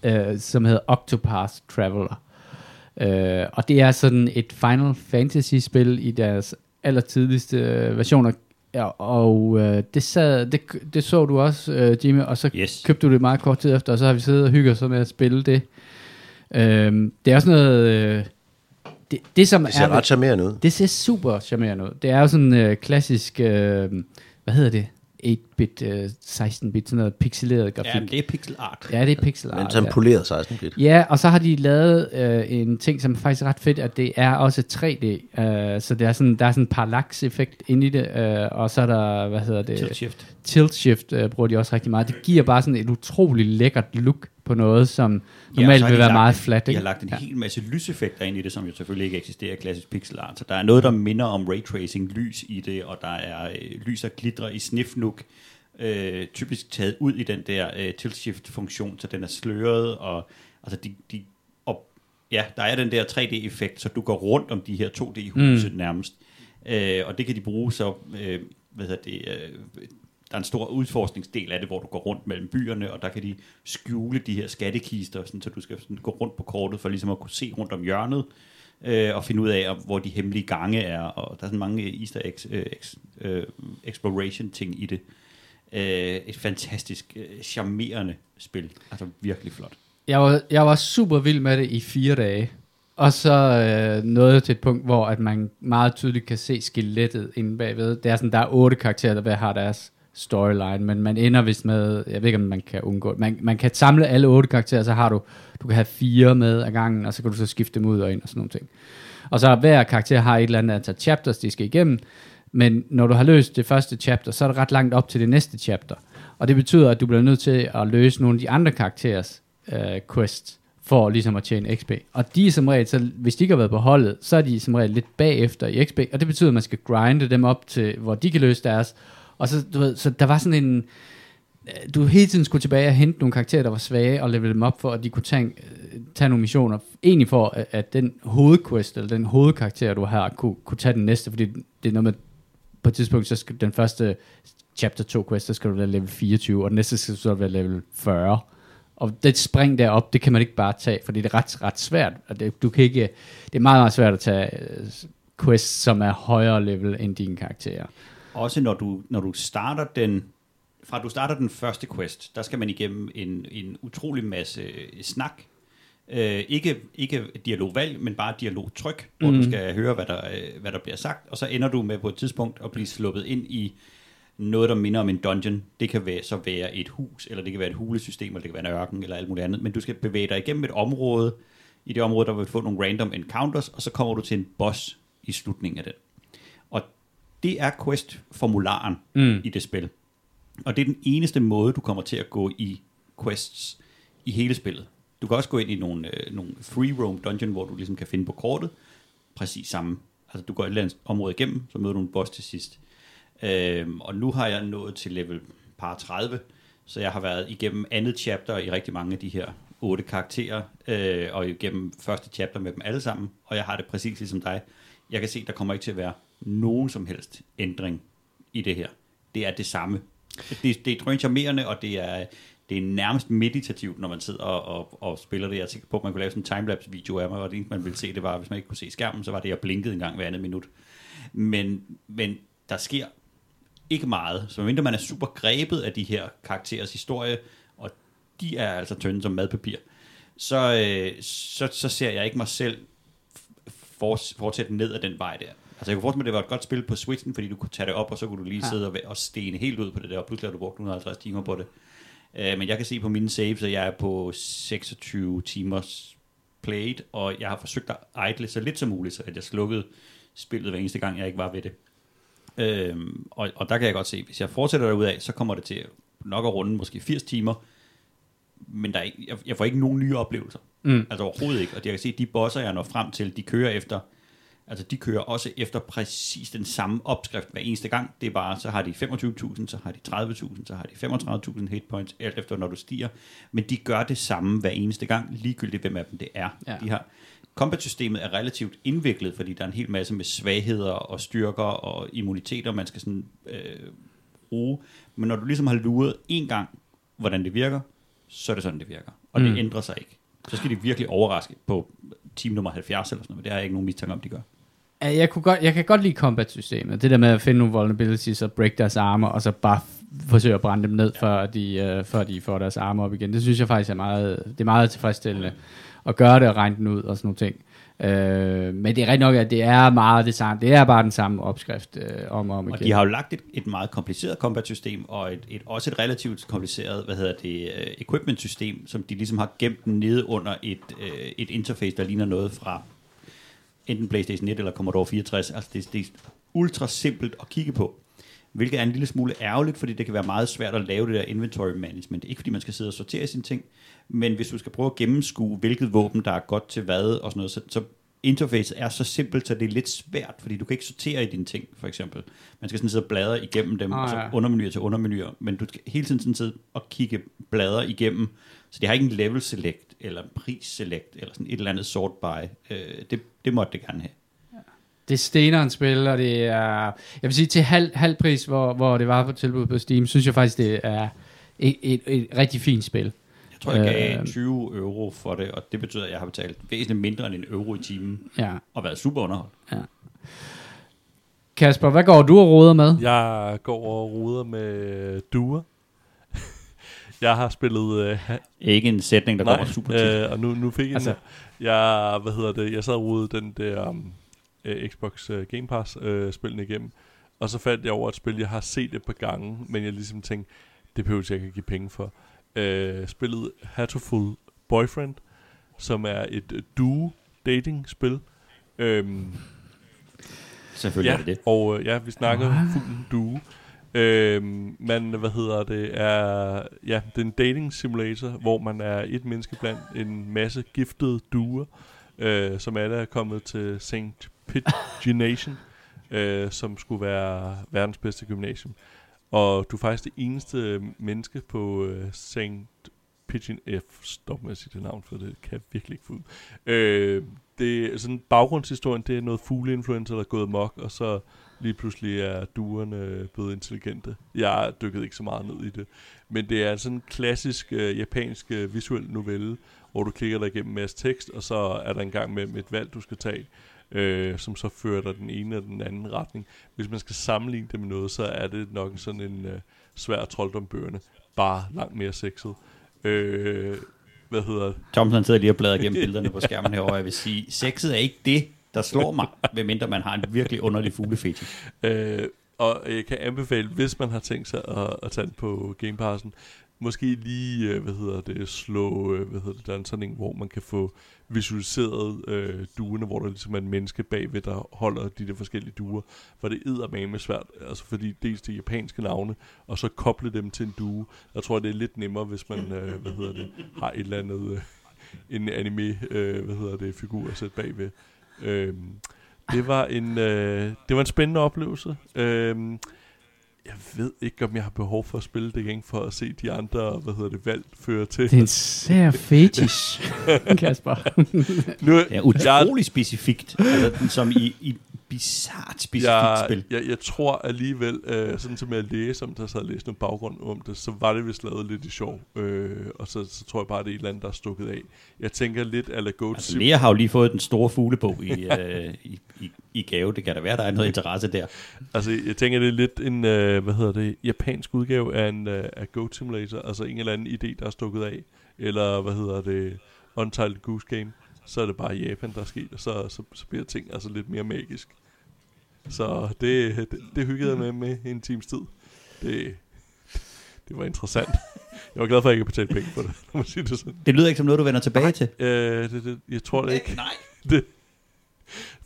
øh, som hedder Octopath Traveler. Øh, og det er sådan et Final Fantasy-spil i deres allertidligste øh, versioner, ja, og øh, det, sad, det, det så du også, øh, Jimmy, og så Yes. købte du det meget kort tid efter, og så har vi siddet og hygget os med at spille det. Øhm, det er også noget... Øh, det, det, som Det ser er, ret charmerende ud. det ser super charmerende ud. Det er jo sådan øh, klassisk, øh, hvad hedder det? 8-bit, øh, 16-bit, sådan noget pixeleret grafik. Ja, men det er pixel art. Ja, det er pixel Men art. sådan ja. poleret 16 bit. Ja, og så har de lavet øh, en ting, som faktisk er ret fedt, at det er også 3D. Øh, så det er sådan, der er sådan en parallax-effekt inde i det, øh, og så er der, hvad hedder det? Tilt shift. Tilt shift øh, bruger de også rigtig meget. Det giver bare sådan et utroligt lækkert look på noget, som Ja, normalt har vil være meget flat. De Ikke? har lagt en ja. hel masse lyseffekter ind i det, som jo selvfølgelig ikke eksisterer i klassisk pixel art. Så der er noget, der minder om raytracing, lys i det, og der er øh, lys, der glitrer i snifnuk. Øh, typisk taget ud i den der øh, tilt shift funktion, så den er sløret, og altså de, de og, ja, der er den der 3D-effekt, så du går rundt om de her 2D-huse mm. nærmest. Øh, og det kan de bruge så, øh, hvad hedder det, øh, der er en stor udforskningsdel af det, hvor du går rundt mellem byerne, og der kan de skjule de her skattekister, sådan, så du skal sådan gå rundt på kortet for ligesom at kunne se rundt om hjørnet, øh, og finde ud af, hvor de hemmelige gange er, og der er sådan mange easter eggs, øh, ex, øh, exploration ting i det. Øh, et fantastisk, øh, charmerende spil. Altså virkelig flot. Jeg var, jeg var super vild med det i fire dage. Og så øh, nåede jeg til et punkt, hvor at man meget tydeligt kan se skelettet inde bagved. Det er sådan, der er otte karakterer, der hver har deres storyline, men man ender vist med, jeg ved ikke, om man kan undgå man, man kan samle alle otte karakterer, så har du, du kan have fire med ad gangen, og så kan du så skifte dem ud og ind og sådan nogle ting. Og så hver karakter har et eller andet antal chapters, de skal igennem, men når du har løst det første chapter, så er det ret langt op til det næste chapter. Og det betyder, at du bliver nødt til at løse nogle af de andre karakterers øh, quests, for ligesom at tjene XP. Og de er som regel, så hvis de ikke har været på holdet, så er de som regel lidt bagefter i XP, og det betyder, at man skal grinde dem op til, hvor de kan løse deres. Og så, du ved, så der var sådan en, øh, du hele tiden skulle tilbage og hente nogle karakterer, der var svage, og levele dem op for, at de kunne tage, øh, tage nogle missioner. Egentlig for, at, at den hovedquest, eller den hovedkarakter, du har, kunne, kunne tage den næste, fordi det er noget med, på et tidspunkt, så skal den første chapter 2 quest, der skal du være level 24, og den næste skal du så være level 40. Og det spring derop, det kan man ikke bare tage, fordi det er ret, ret svært. Og det, du kan ikke, det er meget, meget svært at tage øh, quests, som er højere level end dine karakterer. Også når du, når du starter den, fra du starter den første quest, der skal man igennem en, en utrolig masse snak. Øh, ikke, ikke dialogvalg, men bare dialogtryk, hvor mm. du skal høre, hvad der, øh, hvad der bliver sagt, og så ender du med på et tidspunkt at blive sluppet ind i noget, der minder om en dungeon. Det kan være, så være et hus, eller det kan være et hulesystem, eller det kan være en ørken, eller alt muligt andet. Men du skal bevæge dig igennem et område. I det område, der vil få nogle random encounters, og så kommer du til en boss i slutningen af den. Det er quest-formularen mm. i det spil. Og det er den eneste måde, du kommer til at gå i quests i hele spillet. Du kan også gå ind i nogle, øh, nogle free roam dungeon, hvor du ligesom kan finde på kortet præcis samme. Altså du går et eller andet område igennem, så møder du en boss til sidst. Øhm, og nu har jeg nået til level par 30, så jeg har været igennem andet chapter i rigtig mange af de her otte karakterer, øh, og igennem første chapter med dem alle sammen, og jeg har det præcis ligesom dig. Jeg kan se, der kommer ikke til at være nogen som helst ændring i det her. Det er det samme. Det, det er drøncharmerende, og det er, det er nærmest meditativt, når man sidder og, og, og spiller det. Jeg er sikker på, at man kunne lave sådan en timelapse-video af mig, og det eneste, man ville se, det var, hvis man ikke kunne se skærmen, så var det, jeg blinkede en gang hver andet minut. Men, men der sker ikke meget, så medmindre man er super grebet af de her karakterers historie, og de er altså tynde som madpapir, så, øh, så, så ser jeg ikke mig selv fortsætte ned ad den vej der. Altså jeg kunne forestille mig, det var et godt spil på Switchen, fordi du kunne tage det op, og så kunne du lige Ja. sidde og, og stene helt ud på det der, og pludselig har du brugt 150 timer på det. Øh, men jeg kan se på mine saves, at jeg er på 26 timers played, og jeg har forsøgt at idle så lidt som muligt, så at jeg slukkede spillet hver eneste gang, jeg ikke var ved det. Øhm, og, og der kan jeg godt se, hvis jeg fortsætter derudad, så kommer det til nok at runde måske 80 timer, men der er, ikke- jeg, jeg får ikke nogen nye oplevelser. Mm. Altså overhovedet ikke. Og jeg kan se, at de bosser, jeg når frem til, de kører efter, altså de kører også efter præcis den samme opskrift hver eneste gang. Det er bare, så har de 25.000, så har de 30.000, så har de 35.000 hit points, alt efter når du stiger. Men de gør det samme hver eneste gang, ligegyldigt hvem af dem det er. Ja. De har, combat-systemet er relativt indviklet, fordi der er en hel masse med svagheder og styrker og immuniteter, man skal sådan øh, bruge. Men når du ligesom har luret en gang, hvordan det virker, så er det sådan, det virker. Og. Mm. det ændrer sig ikke. Så skal de virkelig overraske på team nummer 70 eller sådan noget, men det har jeg ikke nogen mistanke om, de gør. Ja, Jeg, kunne godt, jeg kan godt lide combat-systemet. Det der med at finde nogle vulnerabilities og break deres arme, og så bare forsøge at brænde dem ned, før de, øh, før de får deres arme op igen. Det synes jeg faktisk er meget, det er meget tilfredsstillende at gøre det og regne den ud og sådan nogle ting. Øh, men det er rigtigt nok, at det er meget det samme. Det er bare den samme opskrift øh, om og om igen. Og de har jo lagt et, et meget kompliceret combat-system, og et, et, også et relativt kompliceret, hvad hedder det, uh, equipment-system, som de ligesom har gemt nede under et, uh, et interface, der ligner noget fra enten PlayStation 1 eller Commodore 64. Altså det, det er ultra simpelt at kigge på. Hvilket er en lille smule ærgerligt, fordi det kan være meget svært at lave det der inventory management. Ikke fordi man skal sidde og sortere sine ting, men hvis du skal prøve at gennemskue, hvilket våben, der er godt til hvad og sådan noget, så, så interfacet er så simpelt, så det er lidt svært, fordi du kan ikke sortere i dine ting, for eksempel. Man skal sådan sidde og bladre igennem dem, Ah, og så ja. undermenuer til undermenuer, men du skal hele tiden sådan sidde og kigge blader igennem, så de har ikke en level select, eller en pris select, eller sådan et eller andet sort by. Øh, det, det måtte det gerne have. Det er steneren spil, og det er, jeg vil sige, til halv, halv pris, hvor, hvor det var på tilbud på Steam, synes jeg faktisk, det er et, et, et rigtig fint spil. Jeg tror, jeg gav Øh. 20 euro for det, og det betyder, at jeg har betalt væsentligt mindre end en euro i timen, Ja. og været super underholdt. Kasper, hvad går du og roder med? Jeg går og ruder med duer. jeg har spillet... Øh, Ikke en sætning, der nej, kommer super tit. øh, og nu, nu fik jeg Altså- altså, jeg, hvad hedder det, jeg sad og rodede den der um, øh, Xbox øh, Game Pass øh, spillene igennem, og så faldt jeg over et spil, jeg har set et par gange, men jeg ligesom tænkte, det behøver jeg ikke at give penge for. Øh, spillet Hatoful Boyfriend, som er et øh, duo dating spil. Øhm, Selvfølgelig ja, er det det. og øh, ja, vi snakker Ah. fuld due. Øhm, men hvad hedder det, er, ja, det er en dating simulator, hvor man er et menneske blandt en masse giftede duer, øh, som alle er kommet til St. Pagination, øh, som skulle være verdens bedste gymnasium. Og du er faktisk det eneste øh, menneske på øh, St. Pigeon F. Stop med at sige det navn, for det kan jeg virkelig ikke få ud. Øh, det er sådan baggrundshistorien, det er noget fugleinfluencer, der er gået mok, og så lige pludselig er duerne øh, blevet intelligente. Jeg dykkede ikke så meget ned i det. Men det er sådan en klassisk øh, japansk øh, visuel novelle, hvor du klikker dig igennem en masse tekst, og så er der en gang med et valg, du skal tage, øh, som så fører dig den ene eller den anden retning. Hvis man skal sammenligne det med noget, så er det nok sådan en øh, svær trolddombøgerne, bare langt mere sexet. Øh, hvad hedder det? Thomsen han sidder lige og bladrer igennem billederne på skærmen herovre. Jeg vil sige, sexet er ikke det, der slår mig, medmindre man har en virkelig underlig fuglefetish. Øh, og jeg kan anbefale, hvis man har tænkt sig at, at tage den på Game Passen, måske lige, øh, hvad hedder det, slå, øh, hvad hedder det, der er en sådan en, hvor man kan få visualiseret øh, duerne, hvor der ligesom er en menneske bagved, der holder de der forskellige duer. For det er med svært, altså fordi dels de japanske navne, og så koble dem til en due. Jeg tror, det er lidt nemmere, hvis man, øh, hvad hedder det, har et eller andet, øh, en anime, øh, hvad hedder det, figur at sætte bagved. Øh, det var en, øh, det var en spændende oplevelse. Øh, jeg ved ikke, om jeg har behov for at spille det igen, for at se de andre, hvad hedder det, valg føre til. Det er en sær fetish, Kasper. Nu, Det er utrolig specifikt, altså, den, som i, i bizart specifikt jeg, spil. jeg, jeg tror alligevel, øh, sådan som jeg læste om det, så havde jeg læst noget baggrund om det, så var det vist lavet lidt i sjov. Øh, og så, så tror jeg bare, det er et eller andet, der er stukket af. Jeg tænker lidt, at la Goat Altså, Lea har jo lige fået den store fuglebog i, øh, i, i, i gave. Det kan da være, der er noget interesse der. Altså, jeg tænker, det er lidt en, øh, hvad hedder det, japansk udgave af en øh, af Goat Simulator, altså en eller anden idé, der er stukket af, eller hvad hedder det, Untitled Goose Game, så er det bare Japan, der er sket, og så, så, så bliver ting altså lidt mere magisk. Så det, det, det hyggede jeg med med en times tid. Det, det var interessant. Jeg var glad for, at jeg ikke betalte penge for det, lad mig sige det sådan. Det lyder ikke som noget, du vender tilbage til. Øh, det, det, jeg tror det ikke. Nej. det,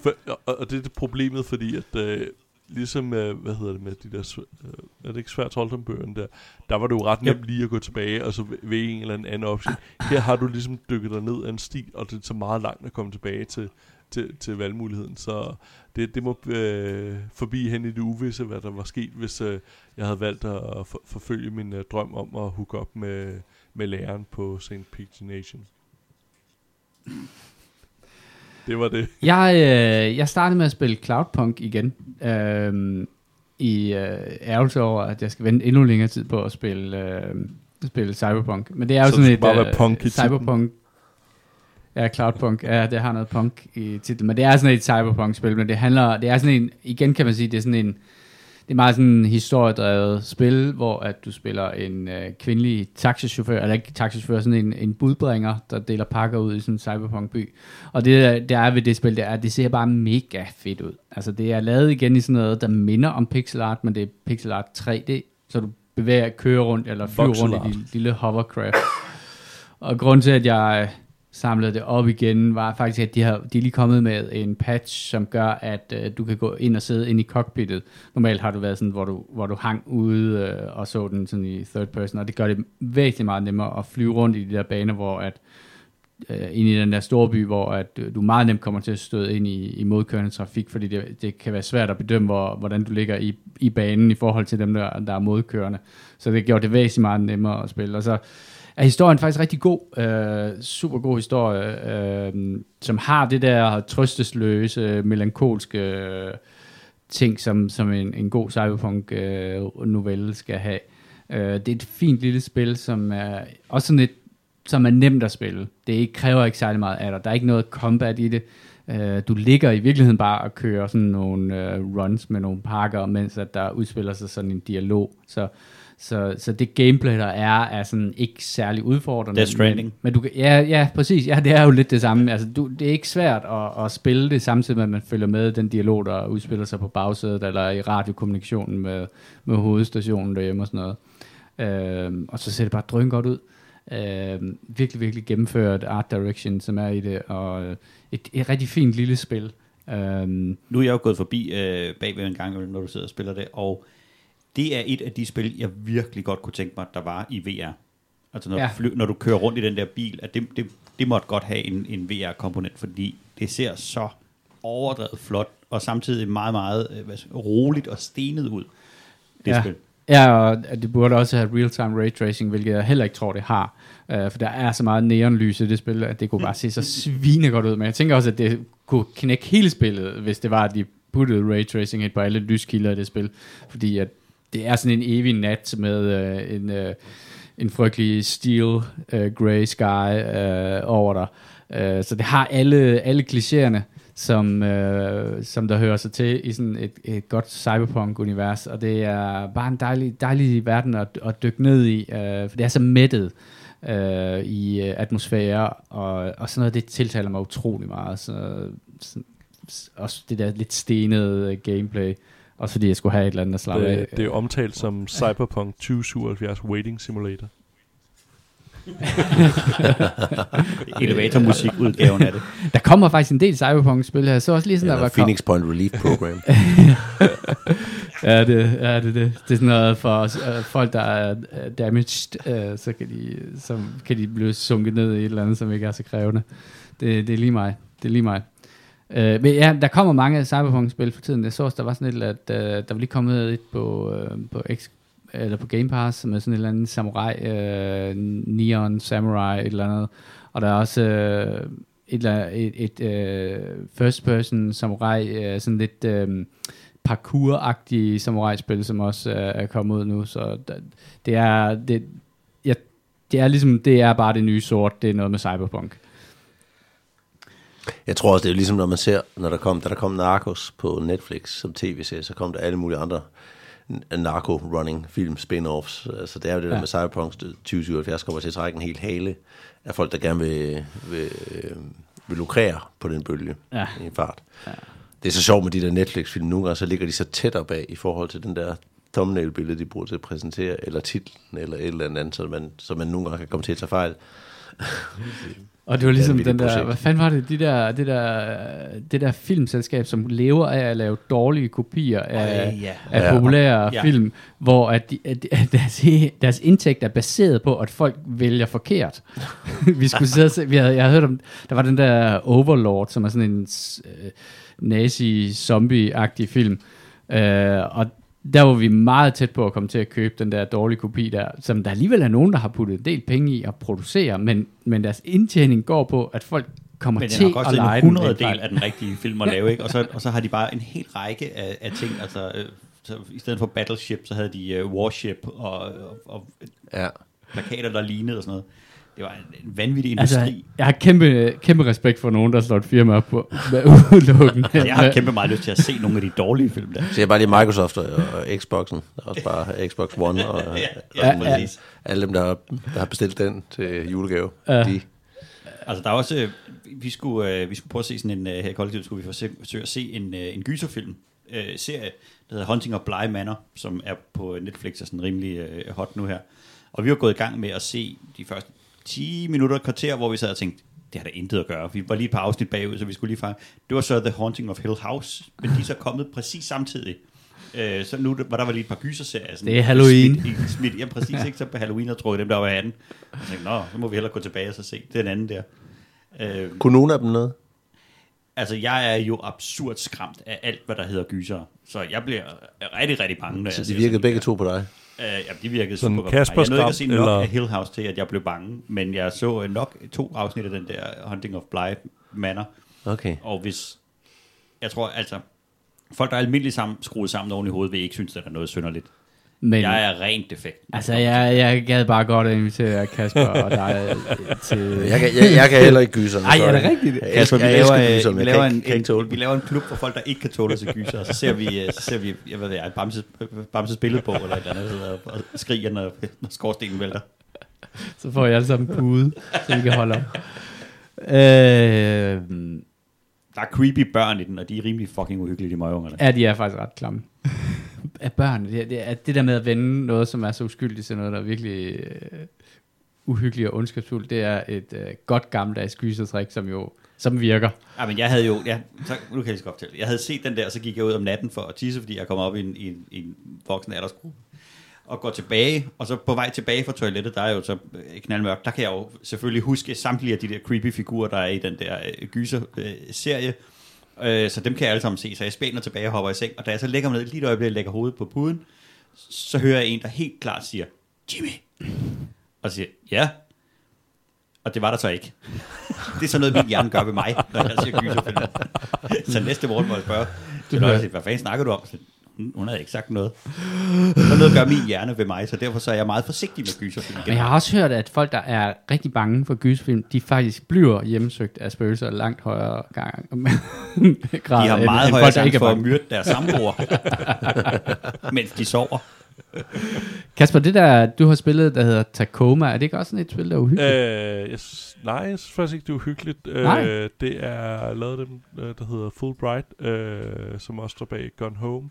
for, og, og det er det problemet, fordi at øh, ligesom, øh, hvad hedder det med de der, øh, er det ikke svært bøgerne der, der var det jo ret nemt lige at gå tilbage, og så v- vælge en eller anden option. Her har du ligesom dykket dig ned af en stil, og det er så meget langt at komme tilbage til, til, til valgmuligheden, så det, det må øh, forbi hen i det uvisse, hvad der var sket, hvis øh, jeg havde valgt at for, forfølge min øh, drøm om at hooke op med, med læreren på St. Pete's Nation. Det var det. Jeg, øh, jeg startede med at spille Cloudpunk igen. Øh, I øh, ærgelse over, at jeg skal vente endnu længere tid på at spille, øh, spille Cyberpunk. Men det er jo Så sådan et... bare være punk i. Cyberpunk. Ja, Cloudpunk. Ja, det har noget punk i titlen. Men det er sådan et Cyberpunk-spil. Men det handler... Det er sådan en... Igen kan man sige, det er sådan en... Det er meget sådan en historiedrevet spil, hvor at du spiller en øh, kvindelig taxichauffør, eller ikke taxichauffør, sådan en, en budbringer, der deler pakker ud i sådan en cyberpunk-by. Og det, der er ved det spil, det er, at det ser bare mega fedt ud. Altså det er lavet igen i sådan noget, der minder om pixel art, men det er pixel art 3D, så du bevæger, kører rundt, eller flyver rundt i lille hovercraft. Og grund til, at jeg samlede det op igen, var faktisk, at de, har, de er lige kommet med en patch, som gør, at øh, du kan gå ind og sidde ind i cockpittet. Normalt har du været sådan, hvor du, hvor du hang ude øh, og så den sådan i third person, og det gør det væsentligt meget nemmere at flyve rundt i de der baner, hvor at øh, ind i den der store by, hvor at øh, du meget nemt kommer til at støde ind i, i modkørende trafik, fordi det, det kan være svært at bedømme, hvor, hvordan du ligger i, i banen i forhold til dem, der, der er modkørende. Så det gjorde det væsentligt meget nemmere at spille. Og så er historien faktisk rigtig god. Øh, super god historie, øh, som har det der trøstesløse, melankolske øh, ting, som, som en, en god cyberpunk-novelle øh, skal have. Øh, det er et fint lille spil, som er også sådan et, som er nemt at spille. Det ikke, kræver ikke særlig meget af dig. Der er ikke noget combat i det. Øh, du ligger i virkeligheden bare og kører sådan nogle øh, runs med nogle pakker, mens at der udspiller sig sådan en dialog. Så så, så det gameplay, der er, er sådan ikke særlig udfordrende. Death Stranding. Men, men du, ja, ja, præcis. Ja, det er jo lidt det samme. Altså, du, det er ikke svært at, at spille det, samtidig med, at man følger med den dialog, der udspiller sig på bagsædet, eller i radiokommunikationen med, med hovedstationen derhjemme og sådan noget. Øhm, og så ser det bare drøn godt ud. Øhm, virkelig, virkelig gennemført art direction, som er i det, og øh, et, et rigtig fint lille spil. Øhm, Nu er jeg jo gået forbi øh, bagved en gang, når du sidder og spiller det, og det er et af de spil, jeg virkelig godt kunne tænke mig, der var i VR. Altså når, Ja. fly, når du kører rundt i den der bil, at det, det, det måtte godt have en, en VR-komponent, fordi det ser så overdrevet flot, og samtidig meget, meget øh, hvad, roligt og stenet ud, det Ja. spil. Ja, og det burde også have real-time ray tracing, hvilket jeg heller ikke tror, det har. Uh, for der er så meget neonlys i det spil, at det kunne bare se så svine godt ud. Men jeg tænker også, at det kunne knække hele spillet, hvis det var, at de puttede ray tracing ind på alle lyskilder i det spil. Fordi at det er sådan en evig nat med øh, en, øh, en frygtelig steel øh, grey sky øh, over dig. Øh, så det har alle, alle klichéerne, som, øh, som der hører sig til i sådan et, et godt cyberpunk-univers, og det er bare en dejlig, dejlig verden at, at dykke ned i, øh, for det er så mættet øh, i øh, atmosfære, og, og sådan noget, det tiltaler mig utrolig meget. Så, så, også det der lidt stenede øh, gameplay, også fordi jeg skulle have et eller andet at slappe af. Det, det er omtalt som Cyberpunk 2077 Waiting Simulator. Elevatormusikudgaven af det. Der kommer faktisk en del cyberpunk-spil her, så også lige sådan, der Eller var Phoenix Point Relief Program. Ja, det, ja, det, det. det er sådan noget for uh, folk, der er uh, damaged, uh, så kan de, så kan de blive sunket ned i et eller andet, som ikke er så krævende. Det, det er lige mig. Det er lige mig. Øh, men ja, der kommer mange Cyberpunk-spil for tiden. Jeg så også, der var sådan et, at øh, der var lige kommet et på, øh, på, X, eller på Game Pass, med sådan et eller andet samurai, øh, neon samurai, et eller andet. Og der er også et eller et, et, et uh, first person samurai, øh, sådan lidt øh, parkour-agtige samurai-spil, som også øh, er kommet ud nu, så der, det er, det, ja, det er ligesom, det er bare det nye sort, det er noget med cyberpunk. Jeg tror også, det er ligesom, når man ser, når der kom, da der kom Narcos på Netflix som tv-serie, så kom der alle mulige andre narco-running film spin-offs. Altså det er jo det ja. der med Cyberpunk 2077 kommer til at trække en helt hale af folk, der gerne vil, vil, vil lukrere på den bølge Ja. i en fart. Ja. Det er så sjovt med de der Netflix-film. Nogle gange så ligger de så tæt op af i forhold til den der thumbnail-billede, de bruger til at præsentere, eller titlen, eller et eller andet, så man, så man nogle gange kan komme til at tage fejl. Og det var ligesom den der, projekt. hvad fanden var det, de der, det der, det der filmselskab, som lever af at lave dårlige kopier af, Ej, ja. af Ja. populære Ja. film, hvor at, de, at, deres, deres indtægt er baseret på, at folk vælger forkert. vi skulle sidde se, vi havde, jeg havde hørt om, der var den der Overlord, som er sådan en øh, nazi-zombie-agtig film, øh, og der var vi meget tæt på at komme til at købe den der dårlige kopi der, som der alligevel er nogen, der har puttet en del penge i at producere, men, men deres indtjening går på, at folk kommer Men den til har at en lege den. hundreddel af den rigtige film at lave, ikke? Og så, og så har de bare en hel række af, af ting, altså... Øh, så i stedet for Battleship, så havde de uh, Warship og, og, og Ja. plakater, der lignede og sådan noget. Det var en, vanvittig industri. Altså, jeg har kæmpe, kæmpe respekt for nogen, der slår et firma op på med udelukkende. Altså, jeg har kæmpe meget lyst til at se nogle af de dårlige film der. Så jeg bare lige Microsoft og, og Xboxen. Der er også bare Xbox One og, Ja, Ja, ja, ja. alle dem, der har, der har bestilt den til julegave. Ja. De, Altså, der er også... øh, Vi skulle, øh, vi skulle prøve at se sådan en... øh, Her i kollektivet skulle vi forsøge, at se en, en gyserfilm. Øh, serie, der hedder Hunting of Bly Manor, som er på Netflix og sådan rimelig øh, hot nu her. Og vi var gået i gang med at se de første 10 minutter, et kvarter, hvor vi sad og tænkte, det har da intet at gøre. Vi var lige et par afsnit bagud, så vi skulle lige fange. Det var så The Haunting of Hill House, men de er så kommet præcis samtidig. Øh, så nu var der var lige et par gyserserier. Sådan, Det er Halloween. Smidt, smidt, ja, præcis. Ikke? Så på Halloween og trukket dem, der var 18. Og jeg tænkte, nå, så må vi hellere gå tilbage og så se den anden der. Øh, kunne nogen af dem noget? altså, jeg er jo absurd skræmt af alt, hvad der hedder gyser. Så jeg bliver rigtig, rigtig bange, når Så jeg de virkede begge to på dig? Øh, ja, de virkede Sådan super Kasper godt. Jeg nåede ikke at se nok eller- af Hill House til, at jeg blev bange, men jeg så øh, nok to afsnit af den der Hunting of Bly Manor, Okay. og hvis, jeg tror altså, folk der er almindeligt sammen, skruet sammen oven i hovedet, vil ikke synes, at der er noget synderligt. Men, Jeg er rent defekt. altså, jeg, jeg gad bare godt at invitere Kasper og dig til... Jeg kan, jeg, jeg kan heller ikke gyse. Ej, er det rigtigt? Jeg Kasper, elsker, vi jeg laver, øh, gyser, vi, jeg laver en, ikke- kan en, vi laver en klub for folk, der ikke kan tåle se gyser, og så ser vi, øh, så ser vi jeg ved, det er, Bamses, Bamses billedbog, eller et eller andet, der sidder og skriger, når, når skorstenen vælter. Så får jeg alle sammen pude, så vi kan holde op. Øh, Der er creepy børn i den, og de er rimelig fucking uhyggelige, de møgeungerne. ja, de er faktisk ret klamme. Af børn, det, det, det der med at vende noget, som er så uskyldigt til noget, der er virkelig øh, uhyggeligt og ondskabsfuldt, det er et øh, godt gammeldags gysertrik, som jo som virker. Ja, men jeg havde jo, ja, så, nu kan jeg lige så godt fortælle. Jeg havde set den der, og så gik jeg ud om natten for at tisse, fordi jeg kom op i en, i en, i en voksen aldersgruppe. Og går tilbage, og så på vej tilbage fra toilettet, der er jo så øh, knaldmørkt, der kan jeg jo selvfølgelig huske samtlige af de der creepy figurer, der er i den der øh, gyser-serie. Øh, så dem kan jeg alle sammen se, så jeg spænder tilbage og hopper i seng, og da jeg så lægger mig ned, lige et øjeblik lægger hovedet på puden, så hører jeg en, der helt klart siger, Jimmy. Og siger, ja. Og det var der så ikke. det er sådan noget, min hjerne gør ved mig, når jeg ser gyserfilm. så næste morgen må jeg spørge, jeg siger, hvad fanden snakker du om? Hun, havde ikke sagt noget. Så noget gør min hjerne ved mig, så derfor så er jeg meget forsigtig med gyserfilm. Men jeg har også hørt, at folk, der er rigtig bange for gyserfilm, de faktisk bliver hjemsøgt af spøgelser langt højere gang. grad, De har meget end højere folk, der chance ikke for at myrde deres samboer, mens de sover. Kasper, det der, du har spillet, der hedder Tacoma, er det ikke også sådan et spil, der er uhyggeligt? Øh, jeg, nej, jeg synes faktisk ikke, det er uhyggeligt. Nej. Øh, det er lavet dem, øh, der hedder Fulbright, øh, som også står bag Gone Home.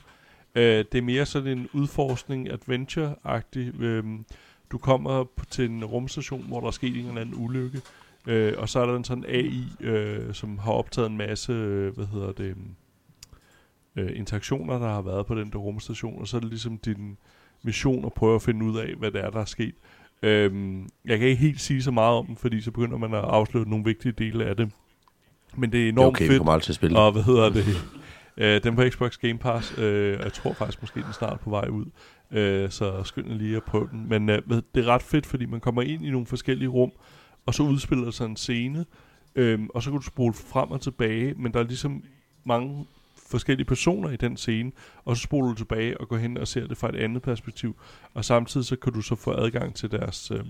Øh, det er mere sådan en udforskning, adventure-agtig. Øh, du kommer til en rumstation, hvor der er sket en eller anden ulykke, øh, og så er der en sådan AI, øh, som har optaget en masse, øh, hvad hedder det, øh, interaktioner, der har været på den der rumstation, og så er det ligesom din mission at prøve at finde ud af, hvad det er, der er sket. Øhm, jeg kan ikke helt sige så meget om den, fordi så begynder man at afsløre nogle vigtige dele af det. Men det er Det er enormt okay, vi fedt. kommer aldrig til at spille. Og hvad hedder det? øh, den på Xbox Game Pass. Øh, og jeg tror faktisk måske, den er snart på vej ud. Øh, så skynd lige at prøve den. Men øh, det er ret fedt, fordi man kommer ind i nogle forskellige rum, og så udspiller der sig en scene, Øhm, og så kan du spole frem og tilbage, men der er ligesom mange forskellige personer i den scene, og så spoler du tilbage og går hen og ser det fra et andet perspektiv, og samtidig så kan du så få adgang til deres øh,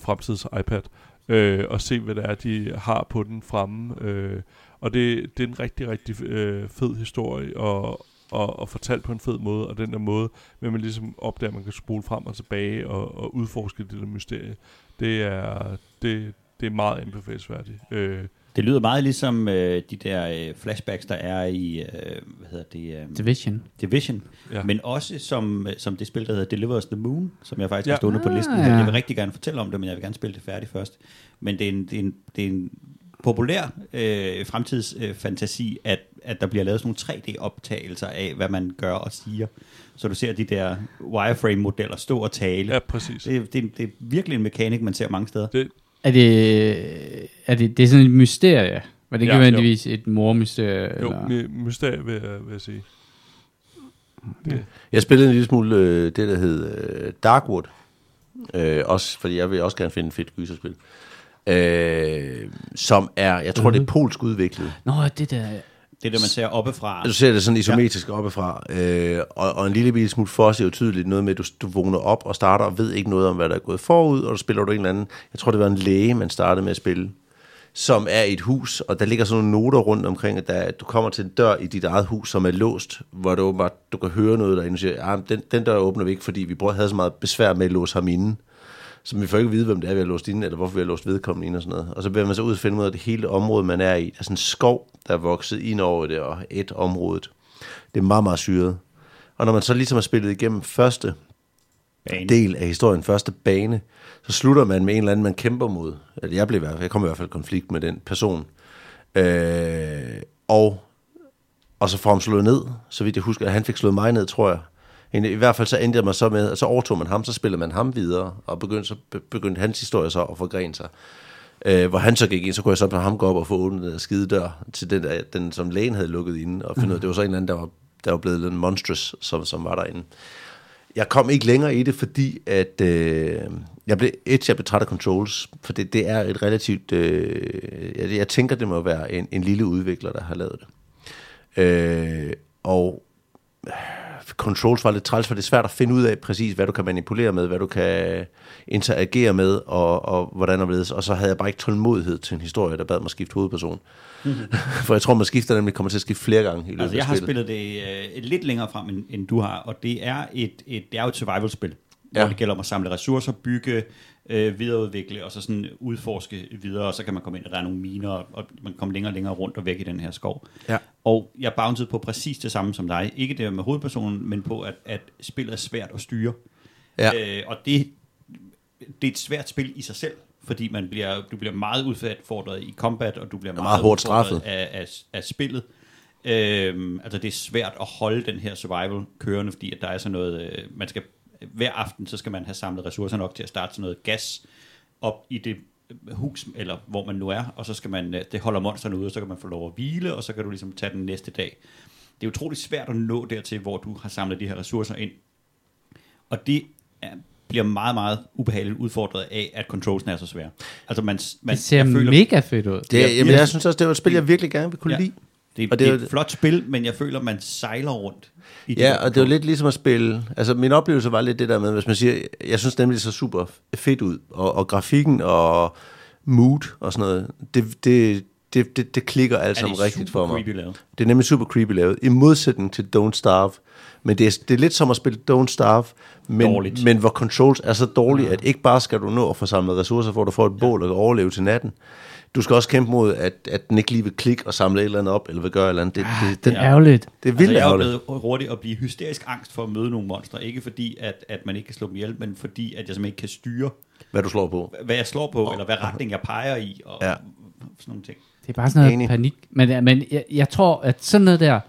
fremtids iPad, øh, og se, hvad det er, de har på den fremme. Øh, og det, det er en rigtig, rigtig øh, fed historie, og, og, og fortalt på en fed måde, og den der måde, hvor man ligesom opdager, at man kan spole frem og tilbage og, og udforske det der mysterie, det er, det, det er meget anbefalesværdigt. Øh, Det lyder meget ligesom øh, de der øh, flashbacks, der er i, øh, hvad hedder det, øh, Division. Division, Ja. men også som, øh, som det spil, der hedder Deliver Us the Moon, som jeg faktisk Ja. har stående på Ah, listen. ja. Jeg vil rigtig gerne fortælle om det, men jeg vil gerne spille det færdigt først. Men det er en, det er en, det er en populær øh, fremtidsfantasi, øh, fantasi, at, at der bliver lavet sådan nogle 3D-optagelser af, hvad man gør og siger. Så du ser de der wireframe-modeller stå og tale. ja, præcis. Det, det, det er virkelig en mekanik, man ser mange steder. Det, Er det, er det, det er sådan et mysterie? Men det kan ja, nødvendigvis et mormysterie? jo, eller? my- mysterie vil jeg, vil jeg sige. Det, Jeg spillede en lille smule øh, det, der hed øh, Darkwood. Øh, også, fordi jeg vil også gerne finde et fedt gyserspil. Øh, som er, jeg tror, det er polsk udviklet. Nå, det der... Det er det, man ser oppefra. Du ser det sådan isometrisk ja. oppefra, øh, og, og en lille bitte smule for er jo tydeligt noget med, at du, du vågner op og starter og ved ikke noget om, hvad der er gået forud, og så spiller du en eller anden, jeg tror det var en læge, man startede med at spille, som er i et hus, og der ligger sådan nogle noter rundt omkring, at der, du kommer til en dør i dit eget hus, som er låst, hvor du, åbenbart, du kan høre noget derinde, og siger, ah, den, den dør åbner vi ikke, fordi vi brugte- havde så meget besvær med at låse ham inde. Så vi får ikke at vide, hvem det er, vi har låst inde, eller hvorfor vi har låst vedkommende inde og sådan noget. Og så bliver man så ud og finde ud af, at det hele område, man er i, der er sådan en skov, der er vokset ind over det, og et område. Det er meget, meget syret. Og når man så ligesom har spillet igennem første Bane. del af historien, første bane, så slutter man med en eller anden, man kæmper mod. Eller jeg, blev, i hvert fald- jeg kom i hvert fald i konflikt med den person. Øh, og, og så får ham slået ned, så vidt jeg husker. Han fik slået mig ned, tror jeg. I i hvert fald så endte jeg mig så med, at så overtog man ham, så spillede man ham videre, og begyndte, så begyndte hans historie så at forgrene sig. Øh, hvor han så gik ind, så kunne jeg så med ham gå op og få åbnet den der skide dør til den, der, den som lægen havde lukket inde, og finde ud af, det var så en eller anden, der var, der var blevet lidt monstrous, som, som var derinde. Jeg kom ikke længere i det, fordi at øh, jeg blev et, jeg blev træt af controls, for det, det er et relativt, øh, jeg, jeg tænker, det må være en, en lille udvikler, der har lavet det. Øh, og øh, controls var lidt træls, for det er svært at finde ud af præcis, hvad du kan manipulere med, hvad du kan interagere med, og, og hvordan og hvorledes. Og så havde jeg bare ikke tålmodighed til en historie, der bad mig skifte hovedperson. for jeg tror, man skifter nemlig kommer til at skifte flere gange i løbet Altså, jeg har spillet. det øh, lidt længere frem, end, end du har, og det er, et, et, det er jo et survival-spil. Ja. hvor det gælder om at samle ressourcer, bygge, øh, videreudvikle, og så sådan udforske videre, og så kan man komme ind, og der er nogle miner, og man kan komme længere og længere rundt og væk i den her skov. Ja. Og jeg bouncede på præcis det samme som dig. Ikke det med hovedpersonen, men på, at, at spillet er svært at styre. Ja. Øh, og det, det er et svært spil i sig selv, fordi man bliver, du bliver meget udfordret i combat, og du bliver meget, meget hårdt straffet. Af, af, af spillet. Øhm, altså det er svært at holde den her survival kørende, fordi at der er sådan noget, øh, man skal, hver aften, så skal man have samlet ressourcer nok til at starte sådan noget gas op i det hus, eller hvor man nu er, og så skal man, øh, det holder monsterne ude, og så kan man få lov at hvile, og så kan du ligesom tage den næste dag. Det er utroligt svært at nå dertil, hvor du har samlet de her ressourcer ind. Og det er, bliver meget, meget ubehageligt udfordret af, at controlsen er så svære. Altså man, man Det ser jeg føler, mega fedt ud. Det, Ja, jamen, jeg synes også, det var et spil, jeg virkelig gerne vil kunne ja. lide. Det, og det det, er det et flot spil, men jeg føler, man sejler rundt. I Ja, der og det var lidt ligesom at spille... Altså, min oplevelse var lidt det der med, hvis man siger... Jeg synes nemlig, det så super fedt ud. Og, og grafikken og mood og sådan noget, det, det, det, det, det klikker alt sammen det rigtigt for mig. lavet. Det er nemlig super creepy lavet, i modsætning til Don't Starve. Men det er, det er lidt som at spille Don't Starve, men, Dårligt. men hvor controls er så dårlige, at ikke bare skal du nå at få samlet ressourcer, for at du får et bål og kan overleve til natten. Du skal også kæmpe mod, at, at den ikke lige vil klikke og samle et eller andet op, eller vil gøre et eller andet. Det, det, Det det, er ærgerligt. det er Altså, vildt jeg er blevet hurtigt at blive hysterisk angst for at møde nogle monstre. Ikke fordi, at, at man ikke kan slå dem ihjel, men fordi, at jeg simpelthen ikke kan styre, Hvad du slår på. hvad jeg slår på, eller hvad retning jeg peger i, og Ja. sådan nogle ting. Det er bare sådan noget Enig. panik. Men, men jeg, jeg tror, at sådan noget der,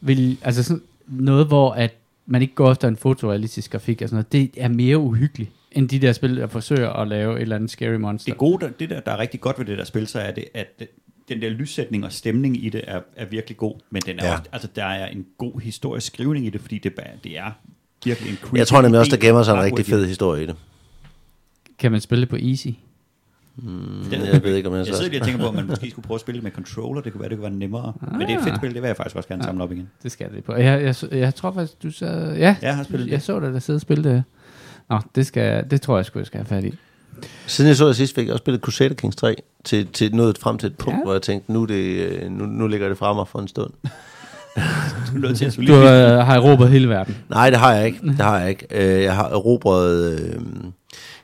vil, altså sådan noget, hvor at man ikke går efter en fotorealistisk grafik og sådan noget, det er mere uhyggeligt, end de der spil, der forsøger at lave et eller andet scary monster. Det gode, der, det der, der er rigtig godt ved det der spil, så er det, at den der lyssætning og stemning i det er, er virkelig god, men den er Ja. også, altså, der er en god historisk skrivning i det, fordi det, bare- det er virkelig en creepy Jeg tror nemlig også, der gemmer sig en rigtig fed historie i det. Kan man spille det på easy? Mm, jeg ved ikke, om jeg, Jeg så... sidder lige og tænker på, at man måske skulle prøve at spille det med controller. Det kunne være, det kunne være nemmere. Men det er et fedt spil, det vil jeg faktisk også gerne samle op igen. Det skal det på. Jeg, jeg, jeg, jeg tror faktisk, du sad... Ja, Jeg har spillet jeg det. så dig, der sidder og spille det. Nå, det, skal, det tror jeg sgu, jeg skal have fat i. Siden jeg så det sidst, fik jeg også spillet Crusader Kings 3 til, til nået frem til et punkt, Ja. hvor jeg tænkte, nu, det, øh, nu, nu ligger det fra mig for en stund. Du er til Du øh, har erobret hele verden. Nej, det har jeg ikke. Det har jeg ikke. Øh, Jeg har erobret øh,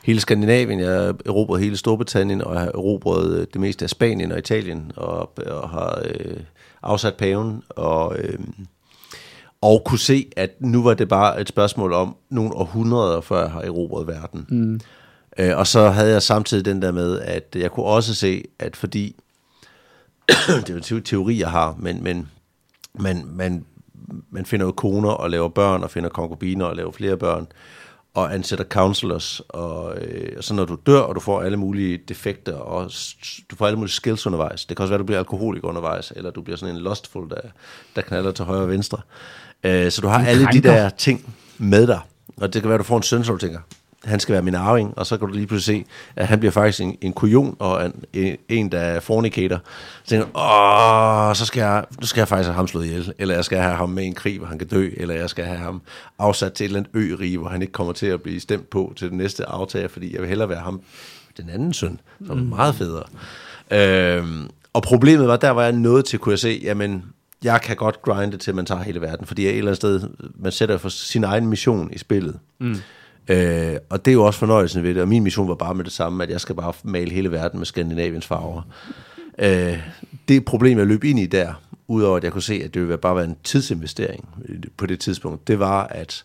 hele Skandinavien, jeg har erobret hele Storbritannien, og jeg har erobret øh, det meste af Spanien og Italien, og, og har øh, afsat paven, og, øh, og kunne se, at nu var det bare et spørgsmål om nogle århundreder, før jeg har erobret verden. Mm. Øh, og så havde jeg samtidig den der med, at jeg kunne også se, at fordi, det er jo en teori, jeg har, men, men man, man, man finder jo koner og laver børn, og finder konkubiner og laver flere børn, og ansætter counselors, og øh, så når du dør, og du får alle mulige defekter, og du får alle mulige skills undervejs. Det kan også være, at du bliver alkoholik undervejs, eller du bliver sådan en lustful, der, der knaller til højre og venstre. Øh, så du har En alle de krænker. der ting med dig, og det kan være, at du får en søn, som du tænker, han skal være min arving, og så kan du lige pludselig se, at han bliver faktisk en, en kujon, og en, en, en der er fornicator. Så tænker du, åh, så skal jeg, nu skal jeg faktisk have ham slået ihjel, eller jeg skal have ham med i en krig, hvor han kan dø, eller jeg skal have ham afsat til et eller andet ø hvor han ikke kommer til at blive stemt på til den næste aftager, fordi jeg vil hellere være ham, den anden søn, som er meget federe. Øhm, og problemet var, der var jeg nået til, kunne jeg se, jamen, jeg kan godt grinde til, man tager hele verden, fordi jeg et eller andet sted, man sætter for sin egen mission i spillet. Mm. Øh, og det er jo også fornøjelsen ved det, og min mission var bare med det samme, at jeg skal bare male hele verden med Skandinaviens farver. Øh, det problem, jeg løb ind i der, udover at jeg kunne se, at det ville bare være en tidsinvestering på det tidspunkt, det var, at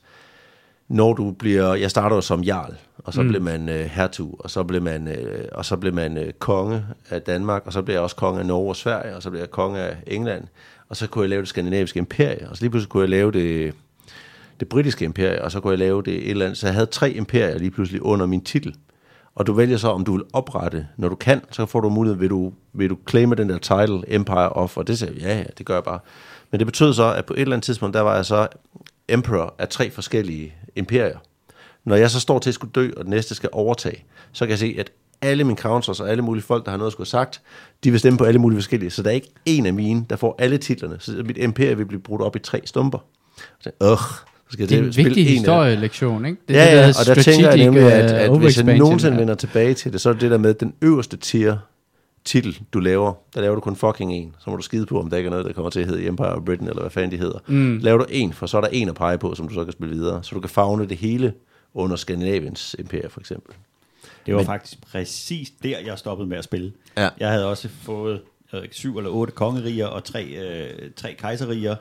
når du bliver, jeg starter jo som jarl, og så mm. blev man øh, hertug, og så blev man, øh, og så blev man øh, konge af Danmark, og så blev jeg også konge af Norge og Sverige, og så blev jeg konge af England, og så kunne jeg lave det skandinaviske imperie, og så lige pludselig kunne jeg lave det, det britiske imperie, og så kunne jeg lave det et eller andet, så jeg havde tre imperier lige pludselig under min titel. Og du vælger så, om du vil oprette, når du kan, så får du mulighed, vil du, vil du claime den der title, Empire of, og det sagde jeg, ja, ja, det gør jeg bare. Men det betød så, at på et eller andet tidspunkt, der var jeg så emperor af tre forskellige imperier. Når jeg så står til at skulle dø, og den næste skal overtage, så kan jeg se, at alle mine counters og alle mulige folk, der har noget at skulle have sagt, de vil stemme på alle mulige forskellige. Så der er ikke en af mine, der får alle titlerne. Så mit imperie vil blive brudt op i tre stumper. Så, øh, så skal Det er en vigtig historielektion, ikke? Det ja, er det, ja, der og der tænker jeg nemlig, at, at hvis jeg nogensinde er. vender tilbage til det, så er det det der med den øverste tier titel, du laver, der laver du kun fucking en. Så må du skide på, om der ikke er noget, der kommer til at hedde Empire of Britain, eller hvad fanden de hedder. Mm. Laver du en, for så er der en at pege på, som du så kan spille videre. Så du kan fagne det hele under Skandinaviens imperie, for eksempel. Det var Men- faktisk præcis der, jeg stoppede med at spille. Ja. Jeg havde også fået ikke, syv eller otte kongeriger og tre, øh, tre kejseriger,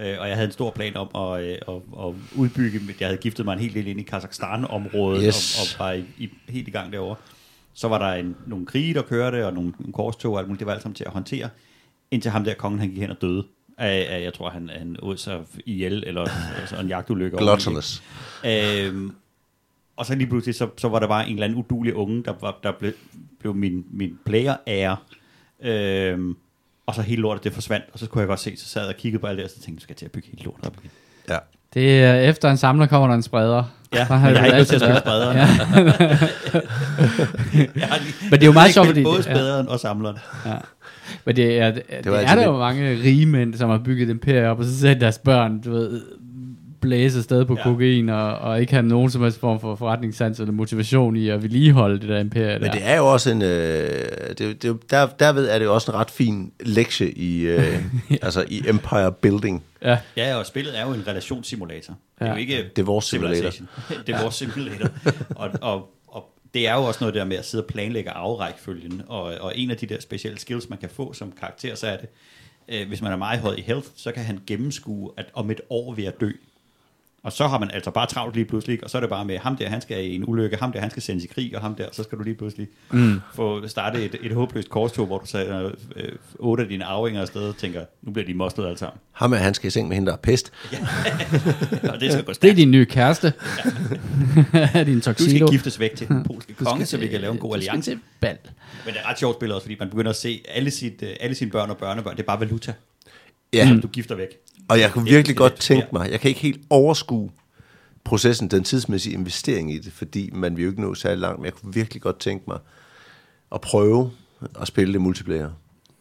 øh, og jeg havde en stor plan om at, øh, at, at udbygge. Jeg havde giftet mig en hel del ind i Kazakhstan-området Yes. og, og var i, i, helt i gang derovre. Så var der en, nogle krige, der kørte, og nogle, nogle korstog og alt muligt. Det var alt sammen til at håndtere, indtil ham der kongen, han gik hen og døde. Af, af, jeg tror, han, han åd sig ihjel, eller altså en jagtulykke. Gluttonous. Øhm, og så lige pludselig, så, så var der bare en eller anden udulig unge, der, var, der blev, blev min, min player-ære. Øhm, og så hele lortet, det forsvandt. Og så kunne jeg godt se, så sad jeg og kiggede på alt det, og så tænkte jeg, skal jeg til at bygge hele lortet op igen. Ja. Det er efter en samler kommer der en spreder. Ja, Så men jeg har du ikke lyst til at spille sprederen. Ja. Jeg har Men det er jo meget jeg har sjovt, fordi- Både spæderen og samleren. Ja. Men det er, det, det var er der jo mange rige mænd, som har bygget et imperium op, og så sætter deres børn, du ved, blæse afsted på Ja. ja. kokain, og, og ikke have nogen som helst form for forretningssans eller motivation i at vedligeholde det der imperium Men det er jo også en, øh, det, det, er der, derved er det jo også en ret fin lektie i, øh, altså i empire building. Ja, Ja, og spillet er jo en relationssimulator. Det er Ja. jo ikke Det er vores simulator. Det er vores simulator. og, og, og det er jo også noget der med at sidde og planlægge afrækfølgen, og, og en af de der specielle skills, man kan få som karakter, så er det, øh, hvis man er meget høj i health, så kan han gennemskue, at om et år vil jeg dø. Og så har man altså bare travlt lige pludselig, og så er det bare med, ham der, han skal i en ulykke, ham der, han skal sendes i krig, og ham der, så skal du lige pludselig mm. få startet et, et håbløst korstog, hvor du sætter øh, otte af dine arvinger afsted og tænker, nu bliver de mostet alle sammen. Ham er, han skal i seng med hende, der er pest. Og det skal gå det er stærkt. din nye kæreste. din Du tuxedo. skal giftes væk til den polske Du konge, så vi kan lave en god du alliance. til bal. Men det er ret sjovt spillet også, fordi man begynder at se alle, sit, øh, alle sine børn og børnebørn, det er bare valuta, Ja, som du gifter væk. Og jeg kunne virkelig godt tænke mig, jeg kan ikke helt overskue processen, den tidsmæssige investering i det, fordi man vil jo ikke nå særlig langt, men jeg kunne virkelig godt tænke mig at prøve at spille det multiplayer.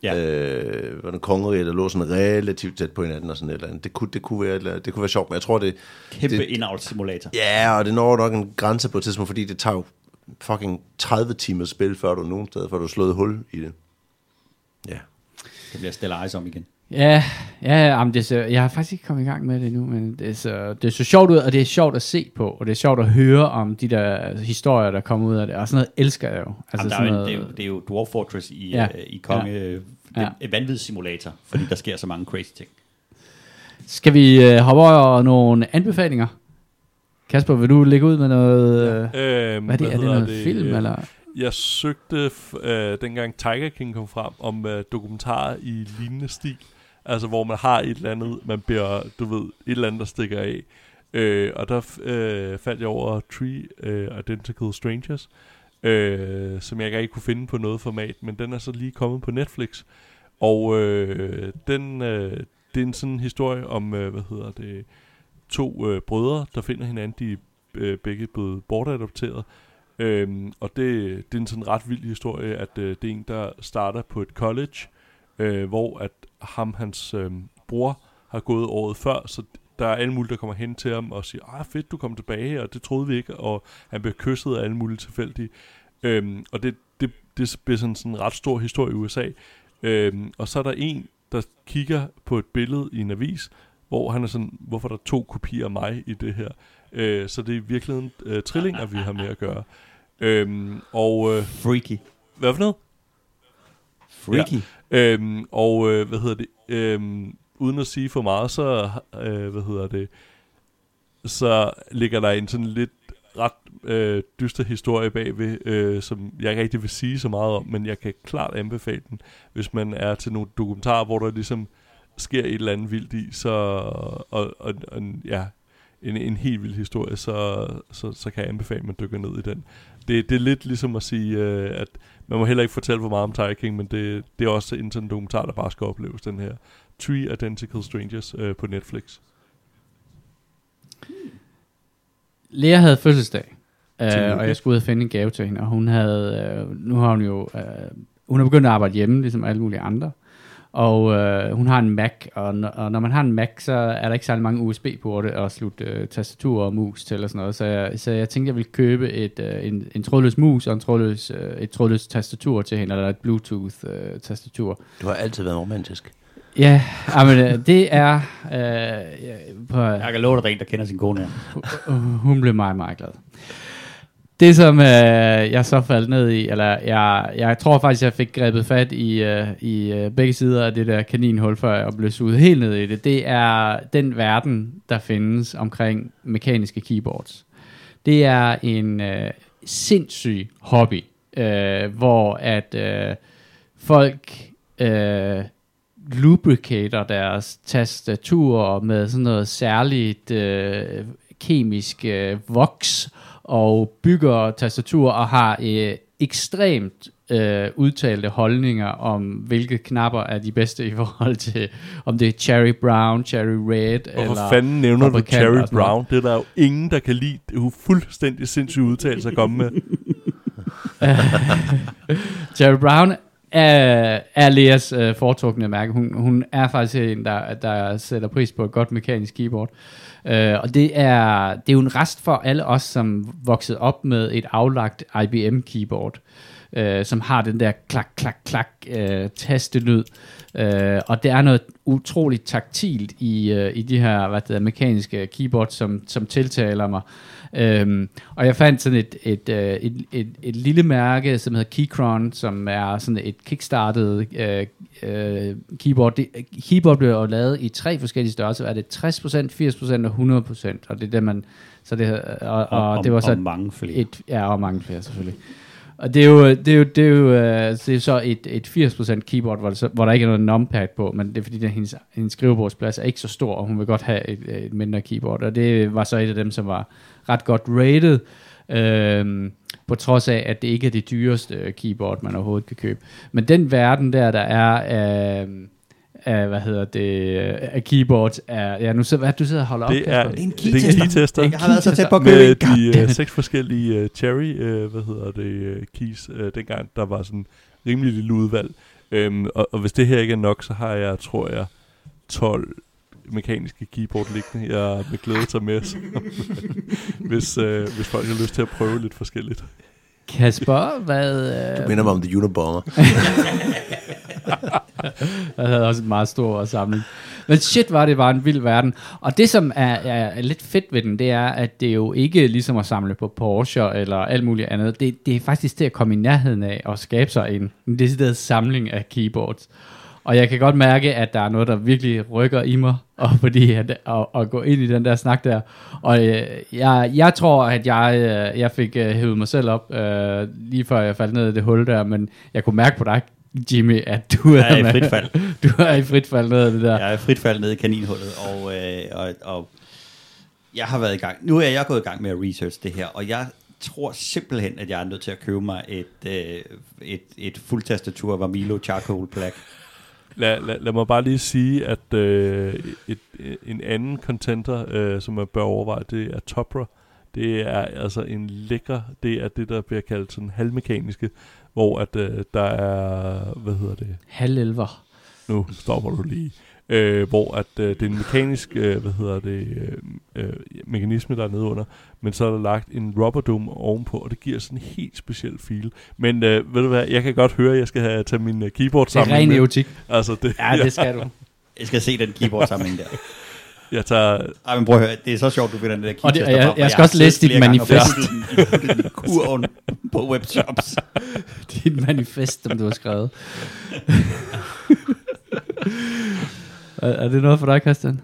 Ja. Øh, hvor den kongerige, der lå sådan relativt tæt på hinanden og sådan et eller andet. Det kunne, det kunne, være, det kunne være sjovt, men jeg tror, det... Kæmpe det, indavlssimulator. Ja, og det når nok en grænse på et tidspunkt, fordi det tager jo fucking 30 timer spil, før du nogen steder, før du har slået hul i det. Ja. Det bliver Stellaris om igen. Ja, ja, jamen det er så, jeg har faktisk ikke kommet i gang med det endnu, men det er, så, det er så sjovt ud, og det er sjovt at se på, og det er sjovt at høre om de der historier, der kommer ud af det, og sådan noget elsker jeg jo. Altså, Jamen, er sådan jo, noget, det, er jo, det er jo Dwarf Fortress i, Ja. ja. uh, i Konge. Ja. Ja. Et vanvidssimulator, fordi der sker så mange crazy ting. Skal vi øh, hoppe over nogle anbefalinger? Kasper, vil du lægge ud med noget... Øh, Øhm, hvad er det? Er det noget film, eller? Jeg søgte, øh, dengang Tiger King kom frem, om øh, dokumentarer i lignende stil. Altså, hvor man har et eller andet, man bliver, du ved, et eller andet, der stikker af. Øh, og der øh, faldt jeg over Three øh, Identical Strangers, øh, som jeg ikke rigtig kunne finde på noget format, men den er så lige kommet på Netflix. Og øh, den, øh, det er en sådan historie om, øh, hvad hedder det, to øh, brødre, der finder hinanden. De er øh, begge blevet bortadopteret. Øhm, og det, det er en sådan ret vild historie, at øh, det er en, der starter på et college, øh, hvor at ham, hans øh, bror, har gået året før, så der er alle mulige, der kommer hen til ham og siger, ah fedt, du kom tilbage, og det troede vi ikke, og han bliver kysset af alle mulige tilfældige. Øhm, og det, det, det bliver sådan, sådan en ret stor historie i USA. Øhm, og så er der en, der kigger på et billede i en avis, hvor han er sådan, hvorfor er der to kopier af mig i det her? Øh, så det er i virkeligheden øh, trillinger, vi har med at gøre. Øhm, og øh, Freaky. hvad for noget? Freaky. Øhm, og øh, hvad hedder det? Øhm, uden at sige for meget, så øh, hvad hedder det? Så ligger der en sådan lidt ret øh, dyster historie bagved, øh, som jeg ikke rigtig vil sige så meget om, men jeg kan klart anbefale den, hvis man er til nogle dokumentarer, hvor der ligesom sker et eller andet vildt i, så og, og, og ja, en, en helt vild historie, så, så, så kan jeg anbefale, at man dykker ned i den. Det, det er lidt ligesom at sige, øh, at man må heller ikke fortælle for meget om Tiger King, men det, det er også en sådan dokumentar, der bare skal opleves, den her Three Identical Strangers øh, på Netflix. Lea havde fødselsdag, øh, og jeg skulle ud og finde en gave til hende, og hun havde, øh, nu har hun jo, øh, hun er begyndt at arbejde hjemme, ligesom alle mulige andre, og øh, hun har en Mac, og, når- og når man har en Mac, så er der ikke særlig mange USB-porte at slutte øh, tastatur og mus til og sådan noget, så jeg, så jeg tænkte, jeg ville købe et, øh, en, en trådløs mus og en trådløs, øh, et trådløs tastatur til hende, eller et Bluetooth-tastatur. Du har altid været romantisk. ja, men, øh, det er, øh, på, Jeg kan love dig, der er en, der kender sin kone hun blev meget, meget glad. Det som øh, jeg så faldt ned i, eller jeg, jeg tror faktisk, jeg fik grebet fat i, øh, i øh, begge sider af det der kaninhul, før jeg blev suget helt ned i det, det er den verden, der findes omkring mekaniske keyboards. Det er en øh, sindssyg hobby, øh, hvor at øh, folk øh, lubricater deres tastaturer med sådan noget særligt øh, kemisk øh, voks og bygger tastaturer og har øh, ekstremt øh, udtalte holdninger om, hvilke knapper er de bedste i forhold til, om det er Cherry Brown, Cherry Red, Hvorfor eller fanden nævner du Cherry. Brown? Det er der jo ingen, der kan lide. Det er jo fuldstændig sindssygt udtalelse at komme med. Jerry Brown er, er Leas øh, foretrukne mærke. Hun, hun er faktisk en, der, der sætter pris på et godt mekanisk keyboard. Øh, Øh, og det er, det er jo en rest for alle os, som voksede op med et aflagt IBM keyboard, øh, som har den der klak, klak, klak øh, tastelyd. Øh, og det er noget utroligt taktilt i, øh, i de her hvad det hedder, mekaniske keyboards, som, som tiltaler mig. Øhm, og jeg fandt sådan et, et, øh, et, et, et lille mærke, som hedder Keychron, som er sådan et kickstartet øh, øh, keyboard. Det, keyboard bliver jo lavet i tre forskellige størrelser. Er det 60%, 80% og 100%? Og det er det, man... Så det, og, og, Og, det var så og mange flere. et, ja, og mange flere selvfølgelig. Og det er jo, det er jo, det er jo øh, det er så et, et 80% keyboard, hvor der, så, hvor der ikke er noget numpad på, men det er fordi, der, hendes, hendes skrivebordsplads er ikke så stor, og hun vil godt have et, et mindre keyboard. Og det var så et af dem, som var ret godt rated, øh, på trods af, at det ikke er det dyreste øh, keyboard, man overhovedet kan købe. Men den verden der, der er... Øh, af, hvad hedder det, af keyboards er, ja, nu sidder, hvad du sidder og holder op, Det er, Kasper? Det er en det er en keytester. keytester. Jeg har været så tæt på at købe med de uh, seks forskellige uh, cherry, uh, hvad hedder det, uh, keys, uh, dengang der var sådan rimelig lille udvalg. Um, og, og hvis det her ikke er nok, så har jeg, tror jeg, 12 mekaniske keyboard liggende, jeg med glæde tager med, så, hvis, uh, hvis folk har lyst til at prøve lidt forskelligt. Kasper, hvad... Du Øh, minder mig om The Unabomber. Jeg havde også en meget stor samling. Men shit var det var en vild verden. Og det som er, er, er lidt fedt ved den, det er, at det er jo ikke ligesom at samle på Porsche eller alt muligt andet. Det, det er faktisk til at komme i nærheden af og skabe sig en, en decideret samling af keyboards. Og jeg kan godt mærke, at der er noget, der virkelig rykker i mig, og fordi at, at, at gå ind i den der snak der. Og øh, jeg, jeg tror, at jeg, øh, jeg fik øh, hævet mig selv op, øh, lige før jeg faldt ned i det hul der, men jeg kunne mærke på dig, Jimmy, at du Jeg er i frit fald. Du er i frit fald ned af det der. Jeg er frit fald nede i kaninhullet, og, øh, og, og jeg har været i gang. Nu er jeg gået i gang med at research det her, og jeg tror simpelthen, at jeg er nødt til at købe mig et, øh, et, et fuldtastatur Vamilo Charcoal Black. Lad, lad, lad mig bare lige sige, at øh, et, en anden contenter, øh, som man bør overveje, det er Topra. Det er altså en lækker, det er det, der bliver kaldt sådan halvmekaniske, hvor at øh, der er, hvad hedder det, Halvelver. nu stopper du lige, øh, hvor at øh, det er en mekanisk, øh, hvad hedder det, øh, øh, mekanisme, der er nede under, men så er der lagt en rubber dome ovenpå, og det giver sådan en helt speciel feel. Men øh, ved du hvad, jeg kan godt høre, at jeg skal have, tage min øh, keyboard Det er sammen. ren med. erotik. Altså, det, Ja, det skal du. Jeg skal se den keyboard samling der. jeg tager, Ej, men prøv at høre, det er så sjovt, du finder den der Og det- keytester jeg- jeg for skal også læse dit gange manifest. kurven på webshops. Dit manifest, som du har skrevet. Er, er det noget for dig, Christian?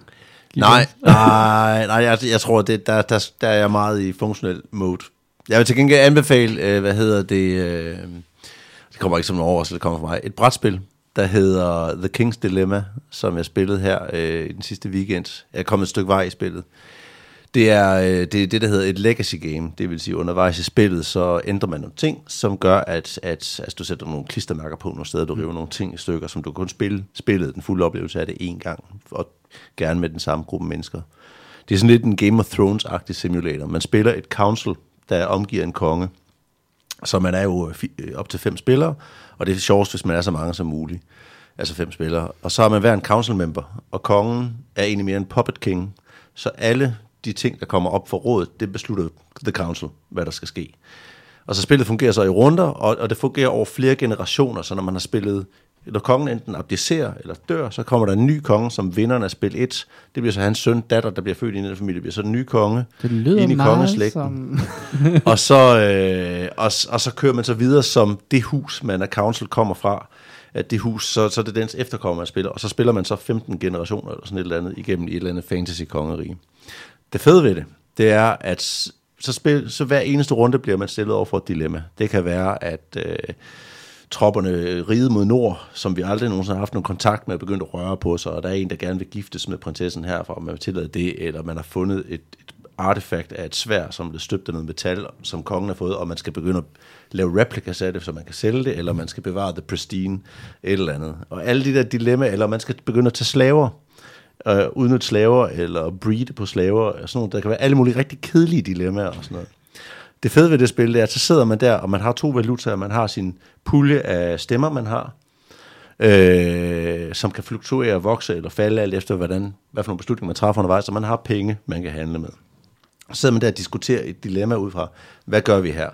Nej, nej, nej, jeg, jeg tror, det, der, der, der er jeg meget i funktionel mode. Jeg vil til gengæld anbefale, øh, hvad hedder det, øh, det kommer ikke som en overraskelse, det kommer fra mig, et brætspil, der hedder The King's Dilemma, som jeg spillede her øh, i den sidste weekend. Jeg er kommet et stykke vej i spillet. Det er, øh, det er det, der hedder et legacy game. Det vil sige, undervejs i spillet, så ændrer man nogle ting, som gør, at, at altså, du sætter nogle klistermærker på nogle steder, du river nogle ting i stykker, som du kun spille spillet den fulde oplevelse af det én gang, og gerne med den samme gruppe mennesker. Det er sådan lidt en Game of Thrones-agtig simulator. Man spiller et council, der omgiver en konge, så man er jo fi- øh, op til fem spillere, og det er sjovest, hvis man er så mange som muligt. Altså fem spillere. Og så har man hver en council member, og kongen er egentlig mere en puppet king. Så alle de ting, der kommer op for rådet, det beslutter the council, hvad der skal ske. Og så spillet fungerer så i runder, og, og det fungerer over flere generationer, så når man har spillet, når kongen enten abdicerer eller dør, så kommer der en ny konge, som vinderen af spil 1. Det bliver så hans søn, datter, der bliver født i den familie, bliver så den nye konge. Det lyder ind i kongeslægten. som... og, så, øh, og, og så kører man så videre som det hus, man af council kommer fra. At det hus, så, så er det dens efterkommer, man spiller. Og så spiller man så 15 generationer eller sådan et eller andet igennem i et eller andet fantasy-kongerige. Det fede ved det, det er, at så, spil, så hver eneste runde bliver man stillet over for et dilemma. Det kan være, at øh, tropperne ride mod nord, som vi aldrig nogensinde har haft nogen kontakt med, er begyndt at røre på sig, og der er en, der gerne vil giftes med prinsessen herfra, og man vil tillade det, eller man har fundet et, et artefakt af et svær, som er støbt af noget metal, som kongen har fået, og man skal begynde at lave replikas af det, så man kan sælge det, eller man skal bevare det pristine, et eller andet. Og alle de der dilemmaer, eller man skal begynde at tage slaver, øh, udnytte slaver, eller breede på slaver, og sådan noget. Der kan være alle mulige rigtig kedelige dilemmaer og sådan noget. Det fede ved det spil, det er, at så sidder man der, og man har to valutaer. Man har sin pulje af stemmer, man har, øh, som kan fluktuere og vokse eller falde, alt efter hvordan, hvad for nogle beslutninger man træffer undervejs, så man har penge, man kan handle med. Så sidder man der og diskuterer et dilemma ud fra, hvad gør vi her?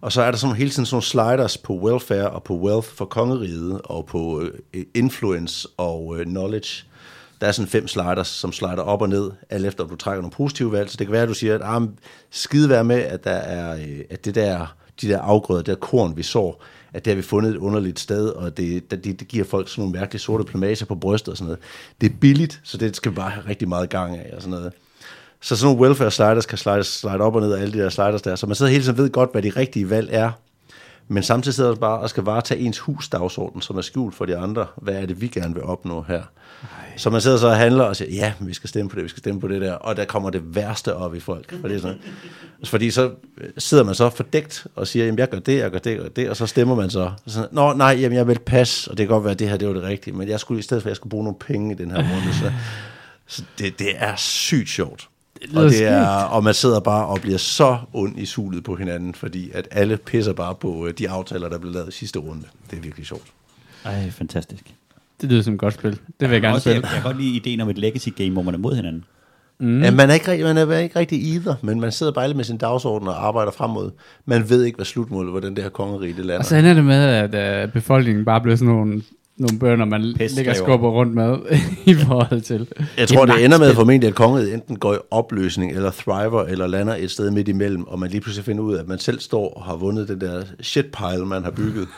Og så er der sådan hele tiden sådan nogle sliders på welfare og på wealth for kongeriget, og på øh, influence og øh, knowledge. Der er sådan fem sliders, som slider op og ned, alt efter om du trækker nogle positive valg. Så det kan være, at du siger, at ah, skide være med, at, der er, øh, at det der, de der afgrøder, det der korn, vi sår, at det har vi fundet et underligt sted, og det, det, det giver folk sådan nogle mærkelige sorte plamager på brystet og sådan noget. Det er billigt, så det skal vi bare have rigtig meget gang af og sådan noget. Så sådan nogle welfare sliders kan slide, slide op og ned af alle de der sliders der. Så man sidder hele tiden ved godt, hvad de rigtige valg er. Men samtidig sidder du bare og skal varetage ens husdagsorden, som er skjult for de andre. Hvad er det, vi gerne vil opnå her? Så man sidder så og handler og siger, ja, vi skal stemme på det, vi skal stemme på det der. Og der kommer det værste op i folk. Fordi, sådan, fordi så sidder man så fordækt og siger, jamen jeg gør det, jeg gør det, jeg gør det. Og så stemmer man så. så Nå, nej, jamen jeg vil passe, og det kan godt være, at det her det var det rigtige. Men jeg skulle i stedet for, at jeg skulle bruge nogle penge i den her måned. Så, så det, det er sygt sjovt. Og, det er, og man sidder bare og bliver så ond i sulet på hinanden, fordi at alle pisser bare på øh, de aftaler, der blev lavet i sidste runde. Det er virkelig sjovt. Ej, fantastisk. Det lyder som et godt spil. Det vil jeg gerne Også, jeg, spille. jeg kan godt lide ideen om et legacy game, hvor man er mod hinanden. Mm. Ja, man, er ikke, man er ikke rigtig either, men man sidder bare med sin dagsorden og arbejder frem mod. Man ved ikke, hvad slutmålet, hvordan det her kongerige det lander. Og så ender det med, at uh, befolkningen bare bliver sådan nogle, nogle bønder, man ligger og Pestskriver. skubber rundt med i forhold til. Jeg tror, et det ender med formentlig, at kongeriget enten går i opløsning, eller thriver, eller lander et sted midt imellem, og man lige pludselig finder ud af, at man selv står og har vundet den der shitpile, man har bygget.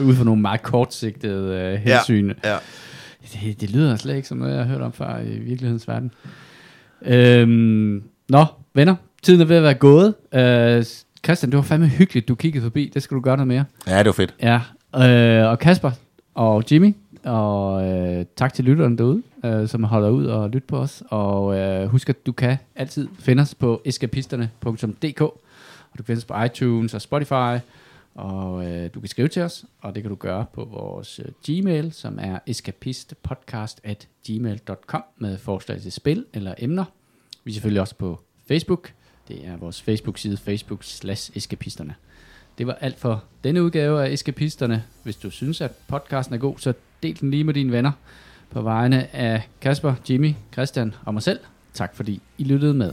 Ud fra nogle meget kortsigtede uh, hensyn. Ja. Det, det lyder slet ikke som noget, jeg har hørt om før i virkelighedens verden. Øhm, nå, venner, tiden er ved at være gået. Øh, Christian, det var fandme hyggeligt, du kiggede forbi. Det skal du gøre noget mere. ja, det var fedt. Ja, øh, og Kasper og Jimmy, og øh, tak til lytterne derude, øh, som holder ud og lytter på os. Og øh, husk, at du kan altid finde os på eskapisterne.dk, og du kan finde os på iTunes og Spotify, og øh, du kan skrive til os, og det kan du gøre på vores øh, Gmail, som er eskapistpodcast.gmail.com med forslag til spil eller emner. Vi er selvfølgelig også på Facebook. Det er vores Facebook-side, facebook slash eskapisterne. Det var alt for denne udgave af Eskapisterne. Hvis du synes, at podcasten er god, så del den lige med dine venner. På vegne af Kasper, Jimmy, Christian og mig selv. Tak fordi I lyttede med.